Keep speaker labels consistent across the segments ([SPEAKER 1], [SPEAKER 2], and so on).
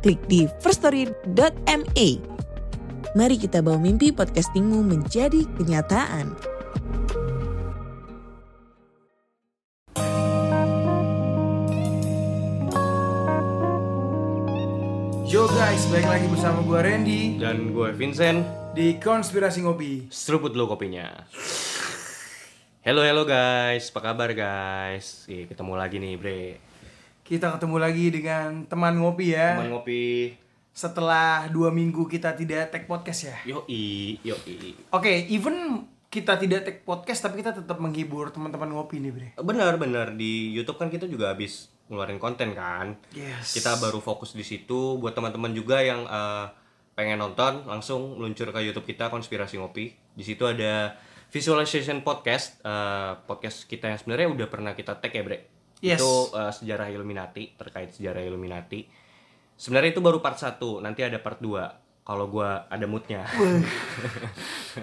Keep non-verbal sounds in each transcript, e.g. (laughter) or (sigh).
[SPEAKER 1] klik di firststory.me. Mari kita bawa mimpi podcastingmu menjadi kenyataan.
[SPEAKER 2] Yo guys, balik lagi bersama gue Randy
[SPEAKER 3] Dan gue Vincent
[SPEAKER 2] di Konspirasi Ngopi.
[SPEAKER 3] Seruput dulu kopinya Halo halo guys, apa kabar guys? Ih, ketemu lagi nih bre
[SPEAKER 2] Kita ketemu lagi dengan teman ngopi ya.
[SPEAKER 3] Teman ngopi
[SPEAKER 2] Setelah dua minggu kita tidak tag podcast ya.
[SPEAKER 3] Yoi, yoi
[SPEAKER 2] Oke, even kita tidak tag podcast tapi kita tetap menghibur teman-teman ngopi nih bre.
[SPEAKER 3] Benar benar di YouTube kan kita juga habis ngeluarin konten kan
[SPEAKER 2] Yes.
[SPEAKER 3] Kita baru fokus di situ Buat teman-teman juga yang eh, pengen nonton Langsung meluncur ke YouTube kita Konspirasi Ngopi Di situ ada visualization podcast eh, Podcast kita yang sebenarnya udah pernah kita tag ya bre
[SPEAKER 2] Yes.
[SPEAKER 3] Itu eh, sejarah Illuminati Terkait sejarah Illuminati Sebenarnya itu baru part 1 Nanti ada part 2 Kalau gua ada moodnya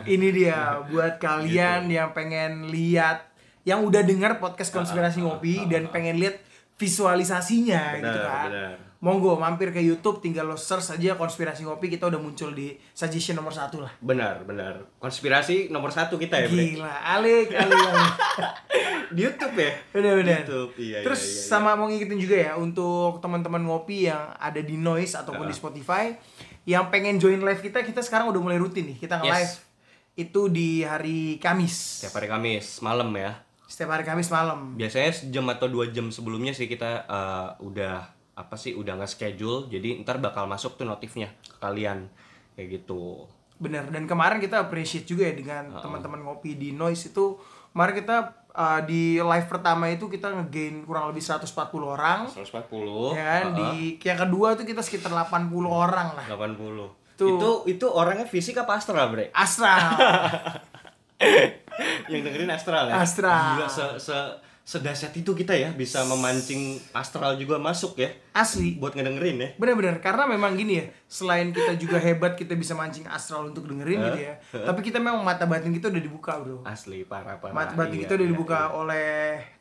[SPEAKER 2] Ini dia buat kalian yang pengen lihat yang udah dengar podcast Konspirasi Ngopi dan pengen lihat visualisasinya gitu
[SPEAKER 3] Benar,
[SPEAKER 2] kan.
[SPEAKER 3] benar.
[SPEAKER 2] Monggo mampir ke YouTube tinggal lo search aja Konspirasi Ngopi kita udah muncul di suggestion nomor satu lah.
[SPEAKER 3] Benar, benar Konspirasi nomor satu kita ya
[SPEAKER 2] Gila, alik, alik, alik. (laughs)
[SPEAKER 3] Di YouTube ya
[SPEAKER 2] Bener-bener.
[SPEAKER 3] YouTube, iya,
[SPEAKER 2] Terus
[SPEAKER 3] iya, iya, iya.
[SPEAKER 2] sama mau ngingetin juga ya untuk teman-teman ngopi yang ada di Noise ataupun di Spotify yang pengen join live kita, kita sekarang udah mulai rutin nih. Kita nge-live
[SPEAKER 3] Yes.
[SPEAKER 2] itu di hari Kamis.
[SPEAKER 3] Setiap hari Kamis malam ya
[SPEAKER 2] Setiap hari Kamis malam.
[SPEAKER 3] biasanya sejam atau dua jam sebelumnya sih kita eh, udah apa sih udah nggak schedule jadi ntar bakal masuk tuh notifnya ke kalian kayak gitu
[SPEAKER 2] Bener. Dan kemarin kita appreciate juga ya dengan teman-teman ngopi di Noise itu kemarin kita uh, di live pertama itu kita nge-gain kurang lebih 140 orang.
[SPEAKER 3] 140
[SPEAKER 2] Ya kan? Di yang kedua tuh kita sekitar 80 orang lah.
[SPEAKER 3] 80
[SPEAKER 2] Tuh.
[SPEAKER 3] itu itu orangnya fisik apa astral bre
[SPEAKER 2] Astral. (laughs)
[SPEAKER 3] yang dengerin astral ya
[SPEAKER 2] Astral.
[SPEAKER 3] Gila, se, se sedahsyat itu kita ya bisa memancing astral juga masuk ya
[SPEAKER 2] Asli.
[SPEAKER 3] buat ngedengerin ya
[SPEAKER 2] Bener-bener, karena memang gini ya Selain kita juga hebat, kita bisa mancing astral untuk dengerin gitu ya Tapi kita memang mata batin kita udah dibuka bro
[SPEAKER 3] asli parah parah
[SPEAKER 2] Mata batin
[SPEAKER 3] Iya,
[SPEAKER 2] kita udah
[SPEAKER 3] iya,
[SPEAKER 2] dibuka
[SPEAKER 3] iya.
[SPEAKER 2] oleh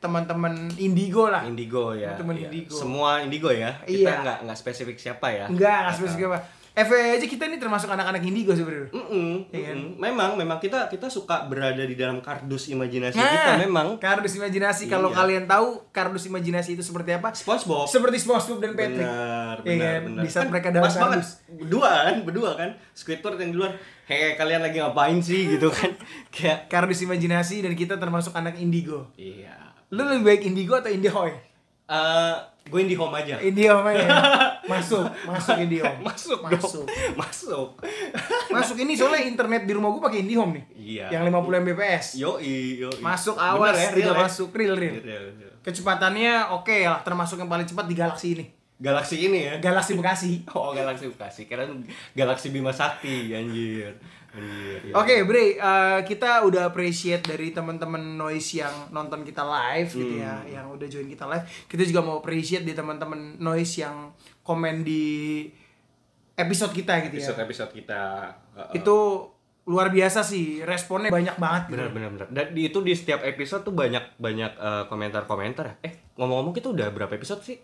[SPEAKER 2] teman-teman Indigo lah
[SPEAKER 3] Indigo ya
[SPEAKER 2] Teman-teman
[SPEAKER 3] iya.
[SPEAKER 2] Indigo.
[SPEAKER 3] semua Indigo ya kita
[SPEAKER 2] Iya.
[SPEAKER 3] nggak nggak spesifik siapa ya
[SPEAKER 2] Enggak, nggak spesifik apa FYI aja kita ini termasuk anak-anak Indigo sebenarnya
[SPEAKER 3] Mm-mm,
[SPEAKER 2] Iya kan?
[SPEAKER 3] mm-mm. Memang, memang kita kita suka berada di dalam kardus imajinasi
[SPEAKER 2] Nah,
[SPEAKER 3] kita memang.
[SPEAKER 2] Kardus imajinasi, kalau
[SPEAKER 3] Iya.
[SPEAKER 2] kalian tahu kardus imajinasi itu seperti apa
[SPEAKER 3] SpongeBob.
[SPEAKER 2] Seperti SpongeBob dan Patrick
[SPEAKER 3] Benar,
[SPEAKER 2] Iya
[SPEAKER 3] benar,
[SPEAKER 2] kan?
[SPEAKER 3] benar.
[SPEAKER 2] Di saat mereka dalam
[SPEAKER 3] pas banget.
[SPEAKER 2] kardus.
[SPEAKER 3] Berdua kan, berdua kan. Squidward yang di luar. Hei, kalian lagi ngapain sih gitu kan? (laughs) Kayak
[SPEAKER 2] Kardus imajinasi dan kita termasuk anak Indigo
[SPEAKER 3] iya.
[SPEAKER 2] Lu lebih baik Indigo atau Indiehoy?
[SPEAKER 3] Eh, gue di home aja.
[SPEAKER 2] Indihome ya (laughs) Masuk, masuk Indihome
[SPEAKER 3] Masuk,
[SPEAKER 2] Masuk
[SPEAKER 3] dong. Masuk.
[SPEAKER 2] Masuk ini soalnya internet di rumah gue pakai IndiHome nih.
[SPEAKER 3] Iya.
[SPEAKER 2] Yang 50 Mbps.
[SPEAKER 3] Yo, yo.
[SPEAKER 2] Masuk awas,
[SPEAKER 3] ya, real ya?
[SPEAKER 2] masuk real real.
[SPEAKER 3] Real, real.
[SPEAKER 2] Kecepatannya oke lah, termasuk yang paling cepat di galaksi ini.
[SPEAKER 3] Galaksi ini ya.
[SPEAKER 2] Galaksi Bekasi. (laughs)
[SPEAKER 3] Oh, Galaksi Bekasi. Kira Galaksi Bima Sakti, anjir. Anjir. ya.
[SPEAKER 2] Oke, Bre, eh, kita udah appreciate dari teman-teman noise yang nonton kita live gitu ya,
[SPEAKER 3] Hmm.
[SPEAKER 2] yang udah join kita live. Kita juga mau appreciate di teman-teman noise yang komen di episode kita gitu ya.
[SPEAKER 3] Episode-episode kita. uh, uh,
[SPEAKER 2] Itu luar biasa sih, responnya banyak banget gitu.
[SPEAKER 3] benar benar. Dan di itu di setiap episode tuh banyak banyak uh, komentar-komentar ya. Eh, ngomong-ngomong kita udah berapa episode sih?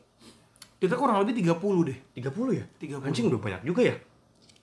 [SPEAKER 2] Kita kurang lebih 30 deh.
[SPEAKER 3] 30 ya?
[SPEAKER 2] 30.
[SPEAKER 3] Anjing udah banyak juga ya?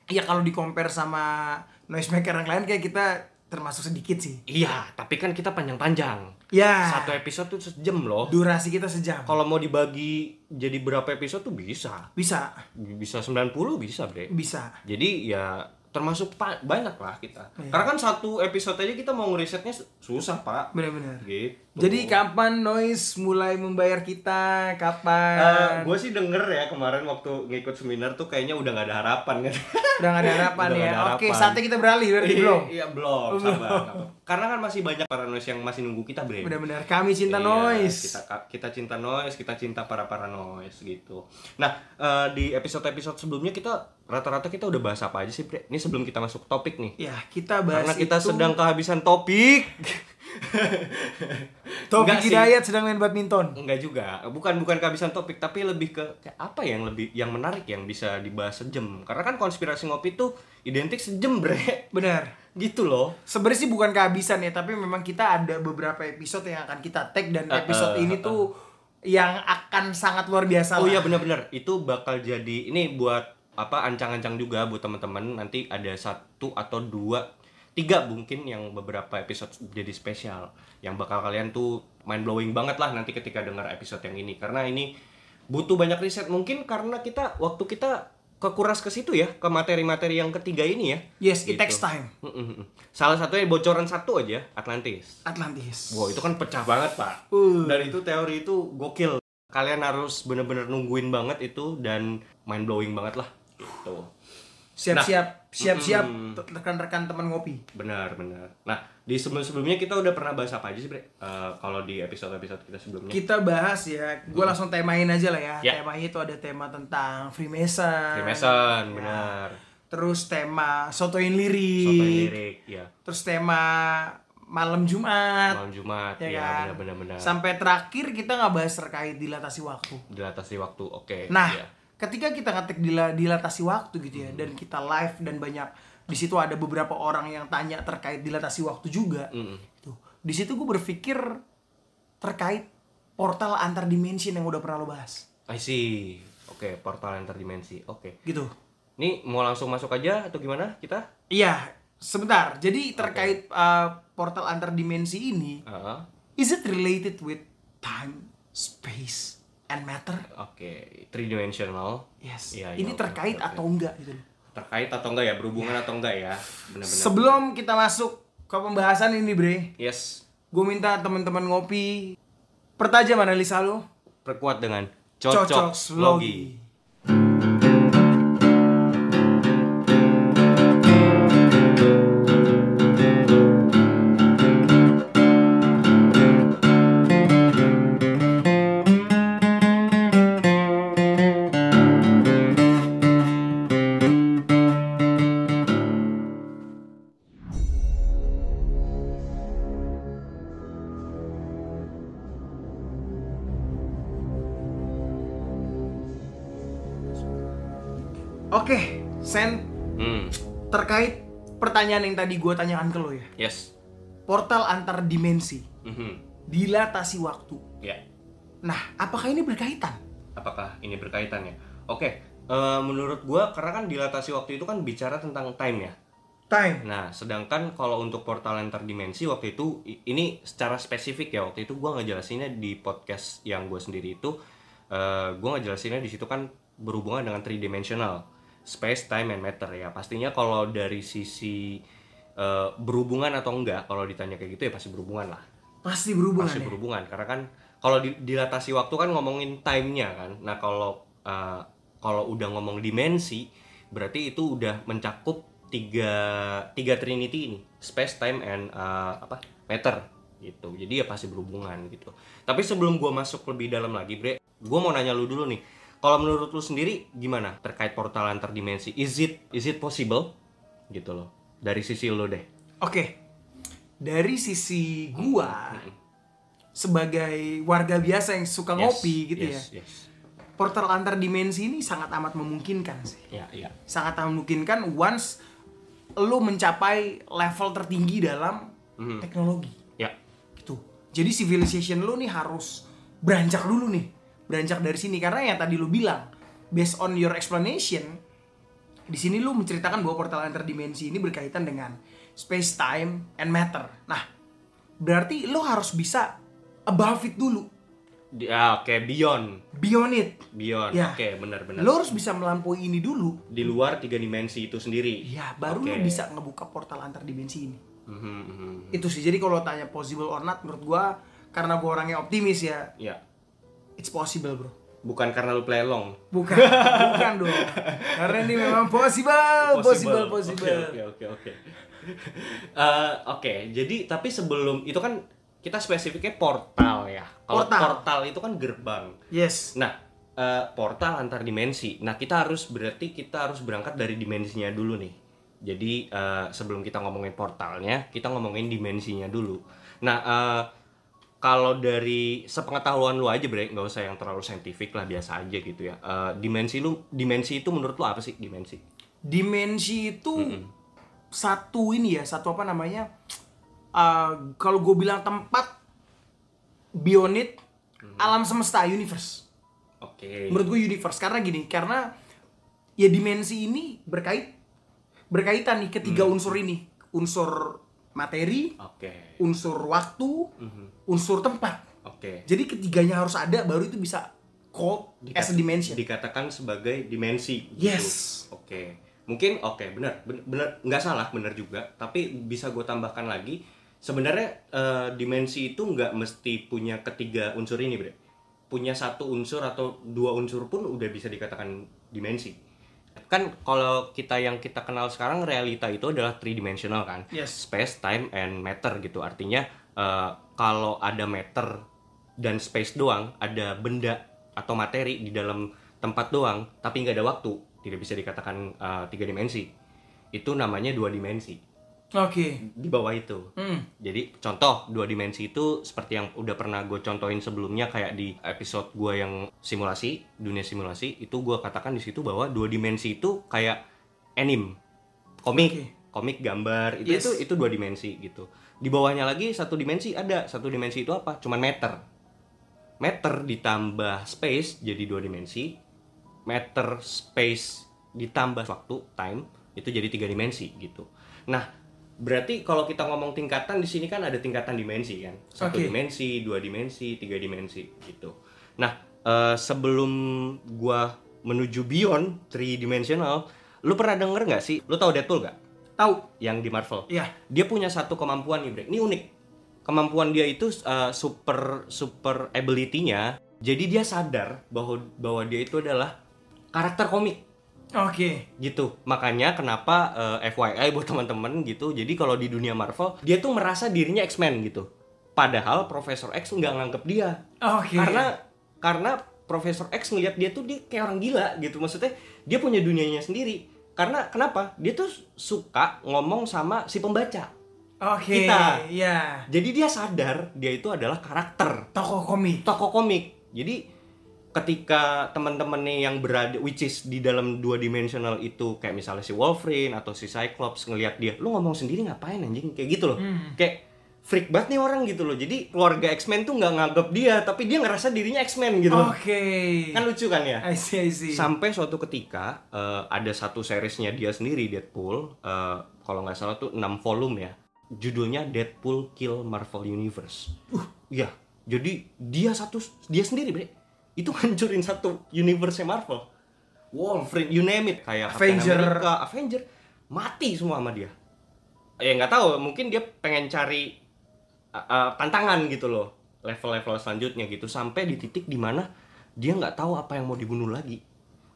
[SPEAKER 2] Iya kalau di compare sama noisemaker yang lain kayak kita termasuk sedikit sih.
[SPEAKER 3] Iya, tapi kan kita panjang-panjang.
[SPEAKER 2] Ya.
[SPEAKER 3] Satu episode tuh sejam loh.
[SPEAKER 2] Durasi kita sejam.
[SPEAKER 3] Kalau mau dibagi jadi berapa episode tuh bisa.
[SPEAKER 2] Bisa,
[SPEAKER 3] Bisa 90 bisa, Bre.
[SPEAKER 2] bisa.
[SPEAKER 3] Jadi ya termasuk banyak lah kita.
[SPEAKER 2] Iya.
[SPEAKER 3] Karena kan satu episode aja kita mau ngerisetnya su- susah, Pak.
[SPEAKER 2] Bener-bener.
[SPEAKER 3] Gitu.
[SPEAKER 2] Jadi kapan Noise mulai membayar kita? Kapan?
[SPEAKER 3] gue sih denger ya kemarin waktu ngikut seminar tuh kayaknya udah nggak ada harapan kan.
[SPEAKER 2] Udah gak ada harapan (laughs)
[SPEAKER 3] Udah
[SPEAKER 2] ya.
[SPEAKER 3] nggak ada
[SPEAKER 2] Oke, saatnya kita beralih berarti
[SPEAKER 3] Iya,
[SPEAKER 2] belum.
[SPEAKER 3] Iya belum, sabar. Karena kan masih banyak para noise yang masih nunggu kita, Bre.
[SPEAKER 2] Benar-benar kami cinta
[SPEAKER 3] Iya,
[SPEAKER 2] Noise.
[SPEAKER 3] Kita kita cinta noise, kita cinta para para noise gitu. Nah, eh, di episode-episode sebelumnya kita rata-rata kita udah bahas apa aja sih, Bre? Ini sebelum kita masuk topik nih.
[SPEAKER 2] Ya, kita bahas
[SPEAKER 3] Karena kita
[SPEAKER 2] itu.
[SPEAKER 3] sedang kehabisan topik. (laughs) (laughs)
[SPEAKER 2] Topik. Hidayat sedang main badminton.
[SPEAKER 3] Enggak juga, bukan bukan kehabisan topik, tapi lebih ke kayak apa yang lebih yang menarik yang bisa dibahas sejam. Karena kan konspirasi ngopi itu identik sejam, Bre.
[SPEAKER 2] Benar. (laughs)
[SPEAKER 3] Gitu loh.
[SPEAKER 2] Sebenarnya sih bukan kehabisan ya, tapi memang kita ada beberapa episode yang akan kita tag dan
[SPEAKER 3] Uh,
[SPEAKER 2] episode
[SPEAKER 3] uh,
[SPEAKER 2] ini
[SPEAKER 3] uh,
[SPEAKER 2] tuh yang akan sangat luar biasa
[SPEAKER 3] Oh iya benar-benar itu bakal jadi ini buat apa ancang-ancang juga buat teman-teman nanti ada satu atau dua tiga mungkin yang beberapa episode jadi spesial. Yang bakal kalian tuh mind blowing banget lah nanti ketika dengar episode yang ini. Karena ini butuh banyak riset. Mungkin karena kita waktu kita kekuras ke situ ya ke materi-materi yang ketiga ini ya.
[SPEAKER 2] Yes, it
[SPEAKER 3] Gitu.
[SPEAKER 2] takes time.
[SPEAKER 3] Salah satunya bocoran satu aja Atlantis.
[SPEAKER 2] Atlantis.
[SPEAKER 3] Wow itu kan pecah banget pak.
[SPEAKER 2] Uh.
[SPEAKER 3] Dan itu teori itu gokil. Kalian harus bener-bener nungguin banget itu Dan mind blowing banget lah. Gitu
[SPEAKER 2] Siap-siap, siap-siap rekan-rekan teman ngopi.
[SPEAKER 3] Benar benar Nah di sebelum-sebelumnya kita udah pernah bahas apa aja sih Bre? Eh, Kalau di episode-episode kita sebelumnya
[SPEAKER 2] Kita bahas ya, gue langsung temain aja lah ya.
[SPEAKER 3] Hmm. Ya.
[SPEAKER 2] Temanya itu ada tema tentang Freemason.
[SPEAKER 3] Freemason
[SPEAKER 2] Ya.
[SPEAKER 3] benar
[SPEAKER 2] Terus tema sotoin lirik.
[SPEAKER 3] Soto lirik ya
[SPEAKER 2] Terus tema malam Jumat.
[SPEAKER 3] Malam Jumat
[SPEAKER 2] ya
[SPEAKER 3] ya,
[SPEAKER 2] kan?
[SPEAKER 3] benar-benar benar
[SPEAKER 2] Sampai terakhir kita nggak bahas terkait dilatasi waktu.
[SPEAKER 3] Dilatasi waktu oke
[SPEAKER 2] Nah,
[SPEAKER 3] ya.
[SPEAKER 2] Ketika kita ngetik dila- dilatasi waktu gitu
[SPEAKER 3] Hmm.
[SPEAKER 2] ya, dan kita live dan banyak di situ ada beberapa orang yang tanya terkait dilatasi waktu juga.
[SPEAKER 3] Mm-mm.
[SPEAKER 2] Tuh, di situ gue berpikir terkait portal antar dimensi yang udah pernah lo bahas,
[SPEAKER 3] I see Oke portal antar dimensi Oke
[SPEAKER 2] gitu.
[SPEAKER 3] Ini mau langsung masuk aja atau gimana kita?
[SPEAKER 2] Iya, sebentar. Jadi terkait uh, portal antar dimensi ini,
[SPEAKER 3] Ah,
[SPEAKER 2] is it related with time, space, and matter?
[SPEAKER 3] Oke, three dimensional.
[SPEAKER 2] Yes.
[SPEAKER 3] Iya,
[SPEAKER 2] ini
[SPEAKER 3] oke,
[SPEAKER 2] terkait
[SPEAKER 3] oke.
[SPEAKER 2] atau enggak gitu.
[SPEAKER 3] Terkait atau enggak ya? Berhubungan atau enggak ya? Benar-benar.
[SPEAKER 2] Sebelum kita masuk ke pembahasan ini, Bre,
[SPEAKER 3] yes,
[SPEAKER 2] gue minta teman-teman ngopi pertajam analisa lo.
[SPEAKER 3] perkuat dengan
[SPEAKER 2] Cocok
[SPEAKER 3] cocok,
[SPEAKER 2] slogi. Pertanyaan yang tadi gue tanyakan ke lo ya.
[SPEAKER 3] yes.
[SPEAKER 2] Portal antar dimensi,
[SPEAKER 3] Mhm.
[SPEAKER 2] dilatasi waktu.
[SPEAKER 3] Ya,
[SPEAKER 2] Nah, apakah ini berkaitan?
[SPEAKER 3] apakah ini berkaitan ya? Oke, eh, menurut gua karena kan dilatasi waktu itu kan bicara tentang time ya.
[SPEAKER 2] Time.
[SPEAKER 3] Nah, sedangkan kalau untuk portal antar dimensi waktu itu ini secara spesifik ya waktu itu gua ngejelasinnya di podcast yang gue sendiri itu eh gue ngejelasinnya di situ kan berhubungan dengan three dimensional space, time, and matter ya. Pastinya kalau dari sisi eh, berhubungan atau enggak kalau ditanya kayak gitu ya pasti berhubungan lah.
[SPEAKER 2] Pasti berhubungan
[SPEAKER 3] Pasti
[SPEAKER 2] ya?
[SPEAKER 3] berhubungan karena kan kalau di- dilatasi waktu kan ngomongin time-nya kan. Nah, kalau eh, kalau udah ngomong dimensi berarti itu udah mencakup tiga tiga trinity ini, space, time and eh, apa? matter gitu. Jadi ya pasti berhubungan gitu. Tapi sebelum gua masuk lebih dalam lagi, Bre, gua mau nanya lu dulu nih. Kalau menurut lu sendiri gimana terkait portal antar dimensi? Is it is it possible? Gitu loh. Dari sisi lu deh.
[SPEAKER 2] Oke. Dari sisi gua sebagai warga biasa yang suka
[SPEAKER 3] Yes,
[SPEAKER 2] ngopi gitu
[SPEAKER 3] yes,
[SPEAKER 2] ya.
[SPEAKER 3] Yes.
[SPEAKER 2] Portal antar dimensi ini sangat amat memungkinkan sih.
[SPEAKER 3] Ya, ya.
[SPEAKER 2] Sangat amat memungkinkan once lu mencapai level tertinggi dalam
[SPEAKER 3] Mhm.
[SPEAKER 2] teknologi.
[SPEAKER 3] Ya.
[SPEAKER 2] gitu. Jadi civilization lu nih harus beranjak dulu nih. Beranjak dari sini karena yang tadi lu bilang based on your explanation di sini lu menceritakan bahwa portal antar dimensi ini berkaitan dengan space time and matter. Nah, berarti lu harus bisa above it dulu,
[SPEAKER 3] Di- ah, oke, beyond.
[SPEAKER 2] beyond it.
[SPEAKER 3] Beyond.
[SPEAKER 2] Ya.
[SPEAKER 3] Oke, benar-benar.
[SPEAKER 2] Lu harus bisa melampaui ini dulu.
[SPEAKER 3] di luar tiga dimensi itu sendiri.
[SPEAKER 2] Ya, baru
[SPEAKER 3] Oke.
[SPEAKER 2] lu bisa ngebuka portal antar dimensi ini.
[SPEAKER 3] Mhm, mhm.
[SPEAKER 2] Itu sih. Jadi kalau tanya possible or not menurut gua karena gue orangnya optimis ya
[SPEAKER 3] Ya.
[SPEAKER 2] It's possible bro
[SPEAKER 3] Bukan karena lu play along.
[SPEAKER 2] bukan bukan dong karena ini memang possible possible possible,
[SPEAKER 3] Oke, oke, oke. Eh, Oke, jadi tapi sebelum itu kan kita spesifiknya portal ya. Kalau
[SPEAKER 2] Portal.
[SPEAKER 3] portal itu kan gerbang.
[SPEAKER 2] yes
[SPEAKER 3] Nah, eh, portal antar dimensi. Nah, kita harus berarti kita harus berangkat dari dimensinya dulu nih. Jadi eh, sebelum kita ngomongin portalnya, kita ngomongin dimensinya dulu. Nah, eh, kalau dari sepengetahuan lu aja, Bre, nggak usah yang terlalu saintifik lah, biasa aja gitu ya. Eh, dimensi lu, dimensi itu menurut lu apa sih dimensi?
[SPEAKER 2] dimensi itu satu ini ya satu apa namanya uh, kalau gue bilang tempat bionit alam semesta universe
[SPEAKER 3] Oke.
[SPEAKER 2] menurut gue universe karena gini karena ya dimensi ini berkait berkaitan nih ketiga unsur ini unsur materi
[SPEAKER 3] Oke.
[SPEAKER 2] unsur waktu unsur tempat
[SPEAKER 3] Oke.
[SPEAKER 2] jadi ketiganya harus ada baru itu bisa called as a dimension
[SPEAKER 3] Dikatakan sebagai dimensi. gitu.
[SPEAKER 2] Yes.
[SPEAKER 3] Oke. Mungkin oke benar benar benar nggak salah benar juga. Tapi bisa gue tambahkan lagi. Sebenarnya eh, dimensi itu nggak mesti punya ketiga unsur ini, bre. Punya satu unsur atau dua unsur pun udah bisa dikatakan dimensi. Kan kalau kita yang kita kenal sekarang realita itu adalah three dimensional kan.
[SPEAKER 2] Yes.
[SPEAKER 3] Space, time, and matter gitu. Artinya eh, kalau ada matter dan space doang, ada benda atau materi di dalam tempat doang, tapi nggak ada waktu, tidak bisa dikatakan uh, tiga dimensi. Itu namanya dua dimensi.
[SPEAKER 2] oke
[SPEAKER 3] Di bawah itu.
[SPEAKER 2] Hmm.
[SPEAKER 3] Jadi contoh dua dimensi itu seperti yang udah pernah gue contohin sebelumnya kayak di episode gue yang simulasi dunia simulasi itu gue katakan di situ bahwa dua dimensi itu kayak anime komik
[SPEAKER 2] Oke.
[SPEAKER 3] komik gambar itu
[SPEAKER 2] Yes.
[SPEAKER 3] itu itu dua dimensi gitu di bawahnya lagi satu dimensi ada. Satu dimensi itu apa? Cuman meter. Meter ditambah space jadi dua dimensi. Meter space ditambah waktu time itu jadi tiga dimensi gitu. Nah berarti kalau kita ngomong tingkatan di sini kan ada tingkatan dimensi kan? Satu
[SPEAKER 2] Oke.
[SPEAKER 3] dimensi dua dimensi tiga dimensi gitu. Nah eh, sebelum gua menuju beyond three dimensional lu pernah denger nggak sih? Lu tahu Deadpool nggak
[SPEAKER 2] tahu?
[SPEAKER 3] Yang di Marvel.
[SPEAKER 2] Iya.
[SPEAKER 3] dia punya satu kemampuan nih Bre. ini unik. Kemampuan dia itu uh, super super ability-nya. Jadi dia sadar bahwa bahwa dia itu adalah karakter komik.
[SPEAKER 2] Oke.
[SPEAKER 3] gitu. Makanya kenapa uh, FYI buat teman-teman gitu. Jadi kalau di dunia Marvel dia tuh merasa dirinya X-Men gitu. Padahal Profesor X nggak nganggep dia.
[SPEAKER 2] Oke.
[SPEAKER 3] karena karena Profesor X ngeliat dia tuh dia kayak orang gila gitu. Maksudnya dia punya dunianya sendiri karena kenapa dia tuh suka ngomong sama si pembaca
[SPEAKER 2] Oke.
[SPEAKER 3] kita.
[SPEAKER 2] Iya.
[SPEAKER 3] jadi dia sadar dia itu adalah karakter
[SPEAKER 2] Tokoh komik.
[SPEAKER 3] tokoh komik jadi ketika teman-teman nih yang berada which is di dalam dua dimensional itu kayak misalnya si Wolverine atau si Cyclops ngelihat dia lu ngomong sendiri ngapain anjing kayak gitu loh
[SPEAKER 2] Hmm.
[SPEAKER 3] kayak freak banget nih orang gitu loh. Jadi keluarga X-Men tuh nggak nganggap dia tapi dia ngerasa dirinya X-Men gitu
[SPEAKER 2] Oke.
[SPEAKER 3] kan lucu kan ya?
[SPEAKER 2] I see, I see.
[SPEAKER 3] sampai suatu ketika eh, ada satu seriesnya dia sendiri Deadpool eh, kalau nggak salah tuh 6 volume ya. Judulnya Deadpool Kill Marvel Universe. Uh. Ya jadi dia satu dia sendiri bre. Itu (laughs) hancurin satu universe Marvel. Wolverine you name it. Kayak
[SPEAKER 2] Avenger.
[SPEAKER 3] America, Avenger. Mati semua sama dia. Ya nggak tahu mungkin dia pengen cari uh, uh, tantangan gitu loh level-level selanjutnya gitu sampai di titik di mana dia nggak tahu apa yang mau dibunuh lagi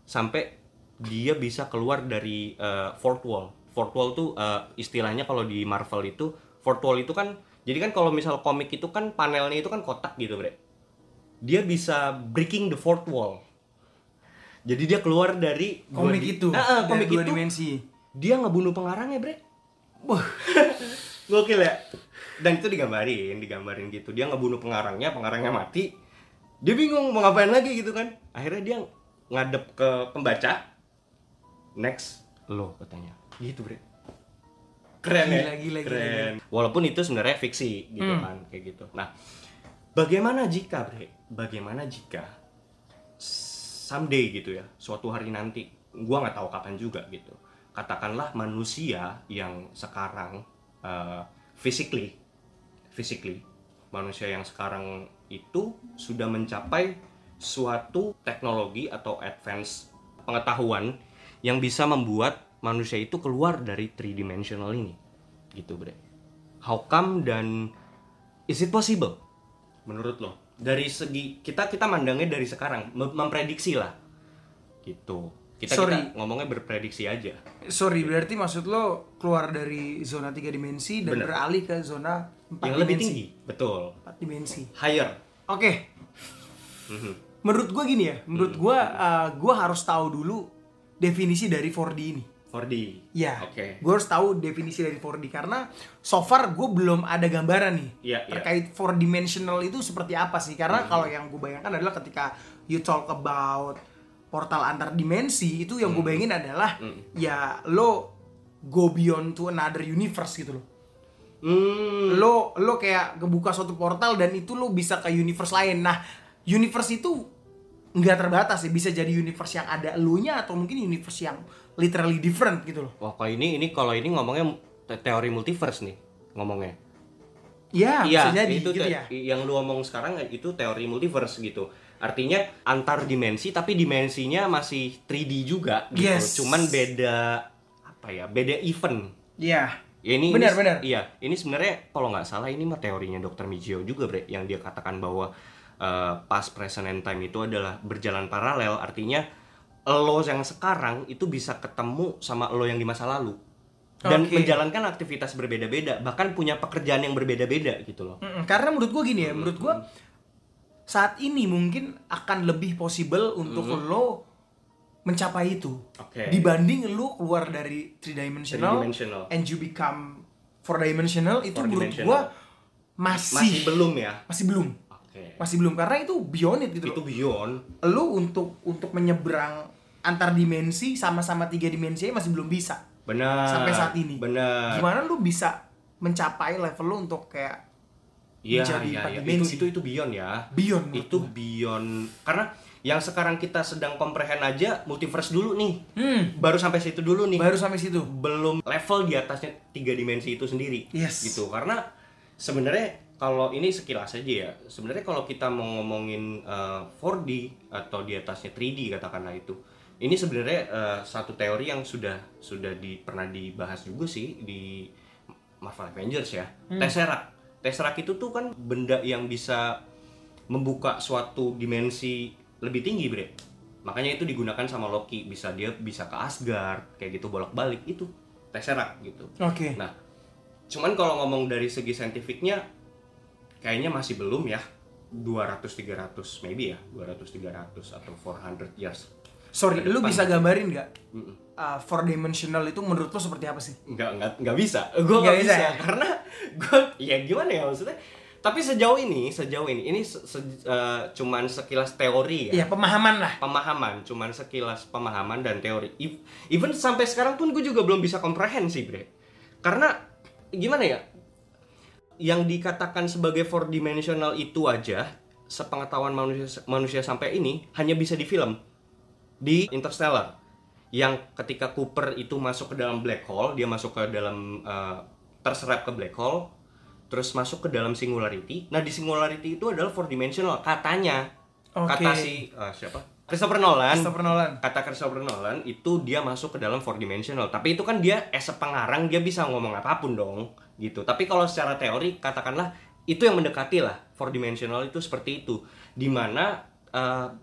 [SPEAKER 3] sampai dia bisa keluar dari uh, fourth wall fourth wall tuh uh, istilahnya kalau di Marvel itu fourth wall itu kan jadi kan kalau misal komik itu kan panelnya itu kan kotak gitu bre dia bisa breaking the fourth wall jadi dia keluar dari
[SPEAKER 2] komik
[SPEAKER 3] di-
[SPEAKER 2] itu.
[SPEAKER 3] Ah, ah,
[SPEAKER 2] dari
[SPEAKER 3] komik
[SPEAKER 2] dua
[SPEAKER 3] itu
[SPEAKER 2] dimensi.
[SPEAKER 3] dia ngebunuh pengarangnya bre
[SPEAKER 2] Wah. (laughs)
[SPEAKER 3] gokil ya dan itu digambarin digambarin gitu. Dia ngebunuh pengarangnya pengarangnya mati. Dia bingung mau ngapain lagi gitu kan. Akhirnya dia ngadep ke pembaca. Next lo katanya. Gitu bre. Keren ya?
[SPEAKER 2] Gila, gila, gila,
[SPEAKER 3] keren walaupun itu sebenarnya fiksi gitu
[SPEAKER 2] Hmm.
[SPEAKER 3] kan kayak gitu. Nah bagaimana jika bre? Bagaimana jika someday gitu ya suatu hari nanti gua nggak tahu kapan juga gitu. Katakanlah manusia yang sekarang uh, physically physically. Manusia yang sekarang itu sudah mencapai suatu teknologi atau advance pengetahuan yang bisa membuat manusia itu keluar dari three dimensional ini. Gitu bre. How come dan is it possible? Menurut lo? Dari segi kita kita mandangnya dari sekarang. Mem- memprediksi lah. Gitu kita
[SPEAKER 2] Sorry.
[SPEAKER 3] kita ngomongnya berprediksi aja
[SPEAKER 2] Sorry, berarti maksud lo keluar dari zona tiga dimensi dan
[SPEAKER 3] Bener.
[SPEAKER 2] beralih ke zona empat
[SPEAKER 3] yang lebih
[SPEAKER 2] dimensi.
[SPEAKER 3] tinggi betul
[SPEAKER 2] Empat dimensi.
[SPEAKER 3] higher
[SPEAKER 2] Oke,
[SPEAKER 3] Mhm.
[SPEAKER 2] menurut gua gini ya, menurut gua uh, gua harus tahu dulu definisi dari 4D ini.
[SPEAKER 3] 4D
[SPEAKER 2] Ya,
[SPEAKER 3] oke
[SPEAKER 2] gue harus tahu definisi dari 4D karena so far gue belum ada gambaran nih
[SPEAKER 3] Iya, iya.
[SPEAKER 2] terkait four dimensional itu seperti apa sih? Karena kalau yang gue bayangkan adalah ketika you talk about portal antar dimensi itu yang
[SPEAKER 3] Hmm.
[SPEAKER 2] gue bayangin adalah ya lo go beyond to another universe gitu loh.
[SPEAKER 3] hmm,
[SPEAKER 2] Lo lo kayak kebuka suatu portal dan itu lo bisa ke universe lain. Nah, universe itu nggak terbatas ya bisa jadi universe yang ada elunya atau mungkin universe yang literally different gitu loh.
[SPEAKER 3] wah kalau ini ini kalau ini ngomongnya te- teori multiverse nih ngomongnya
[SPEAKER 2] Ya,
[SPEAKER 3] Iya,
[SPEAKER 2] bisa jadi
[SPEAKER 3] itu
[SPEAKER 2] gitu ya.
[SPEAKER 3] yang lu omong sekarang itu teori multiverse gitu. Artinya antar dimensi tapi dimensinya masih 3D juga gitu.
[SPEAKER 2] Yes.
[SPEAKER 3] Cuman beda apa ya? Beda event.
[SPEAKER 2] Iya.
[SPEAKER 3] Ya ini
[SPEAKER 2] Benar,
[SPEAKER 3] ini-
[SPEAKER 2] benar.
[SPEAKER 3] Iya, ini sebenarnya kalau nggak salah ini mah teorinya Dr. Mijio juga, Bre, yang dia katakan bahwa eh, past, present, and time itu adalah berjalan paralel. Artinya lo yang sekarang itu bisa ketemu sama lo yang di masa lalu dan
[SPEAKER 2] Oke.
[SPEAKER 3] menjalankan aktivitas berbeda-beda, bahkan punya pekerjaan yang berbeda-beda gitu loh.
[SPEAKER 2] Mm-mm, Karena menurut gue gini ya, menurut gue saat ini mungkin akan lebih possible untuk lo mencapai itu
[SPEAKER 3] Oke.
[SPEAKER 2] dibanding lo keluar dari three dimensional,
[SPEAKER 3] Three-dimensional.
[SPEAKER 2] and you become four dimensional itu
[SPEAKER 3] Four
[SPEAKER 2] menurut
[SPEAKER 3] dimensional.
[SPEAKER 2] gue masih
[SPEAKER 3] Masih belum ya?
[SPEAKER 2] masih belum
[SPEAKER 3] Oke.
[SPEAKER 2] masih belum karena itu beyond it gitu
[SPEAKER 3] Itu
[SPEAKER 2] loh.
[SPEAKER 3] beyond.
[SPEAKER 2] lo untuk untuk menyeberang antar dimensi sama-sama tiga dimensi masih belum bisa
[SPEAKER 3] Benar.
[SPEAKER 2] sampai saat ini
[SPEAKER 3] Benar.
[SPEAKER 2] gimana lo bisa mencapai level lo untuk kayak
[SPEAKER 3] Iya,
[SPEAKER 2] menjadi
[SPEAKER 3] iya,
[SPEAKER 2] empat
[SPEAKER 3] iya. Itu, itu itu beyond ya.
[SPEAKER 2] beyond
[SPEAKER 3] Itu
[SPEAKER 2] gua.
[SPEAKER 3] beyond karena yang sekarang kita sedang comprehend aja multiverse dulu nih.
[SPEAKER 2] hmm,
[SPEAKER 3] Baru sampai situ dulu nih.
[SPEAKER 2] baru sampai situ
[SPEAKER 3] Belum level di atasnya tiga dimensi itu sendiri.
[SPEAKER 2] Yes.
[SPEAKER 3] Gitu. Karena sebenarnya kalau ini sekilas aja ya. Sebenarnya kalau kita mau ngomongin eh, 4D atau di atasnya 3D katakanlah itu. Ini sebenarnya eh, satu teori yang sudah sudah di pernah dibahas juga sih di Marvel Avengers ya. Tesseract. Tesseract itu tuh kan benda yang bisa membuka suatu dimensi lebih tinggi, Bre. Makanya itu digunakan sama Loki, bisa dia bisa ke Asgard, kayak gitu bolak-balik itu Tesseract gitu.
[SPEAKER 2] oke
[SPEAKER 3] Nah, cuman kalau ngomong dari segi saintifiknya kayaknya masih belum ya. 200 300 maybe ya, 200 300 atau 400 years.
[SPEAKER 2] Sorry lu bisa gambarin nggak? Uh, four dimensional itu menurut lu seperti apa sih?
[SPEAKER 3] Nggak nggak nggak bisa. Gue
[SPEAKER 2] Nggak bisa
[SPEAKER 3] bisa,
[SPEAKER 2] ya?
[SPEAKER 3] karena gue ya gimana ya maksudnya? Tapi sejauh ini sejauh ini ini se- se- eh, cuman sekilas teori ya.
[SPEAKER 2] Iya pemahaman lah.
[SPEAKER 3] Pemahaman cuman sekilas pemahaman dan teori. Ev- even sampai sekarang pun gue juga belum bisa komprehensi bre. Karena gimana ya? Yang dikatakan sebagai four dimensional itu aja sepengetahuan manusia manusia sampai ini hanya bisa di film di Interstellar. Yang ketika Cooper itu masuk ke dalam black hole dia masuk ke dalam eh, terserap ke black hole terus masuk ke dalam singularity. Nah di singularity itu adalah four dimensional katanya.
[SPEAKER 2] Oke.
[SPEAKER 3] kata si eh, siapa? Christopher Nolan.
[SPEAKER 2] Christopher Nolan.
[SPEAKER 3] Kata Christopher Nolan itu dia masuk ke dalam four dimensional tapi itu kan dia as a pengarang dia bisa ngomong apa pun dong gitu. Tapi kalau secara teori katakanlah itu yang mendekati lah. Four dimensional itu seperti itu. Di mana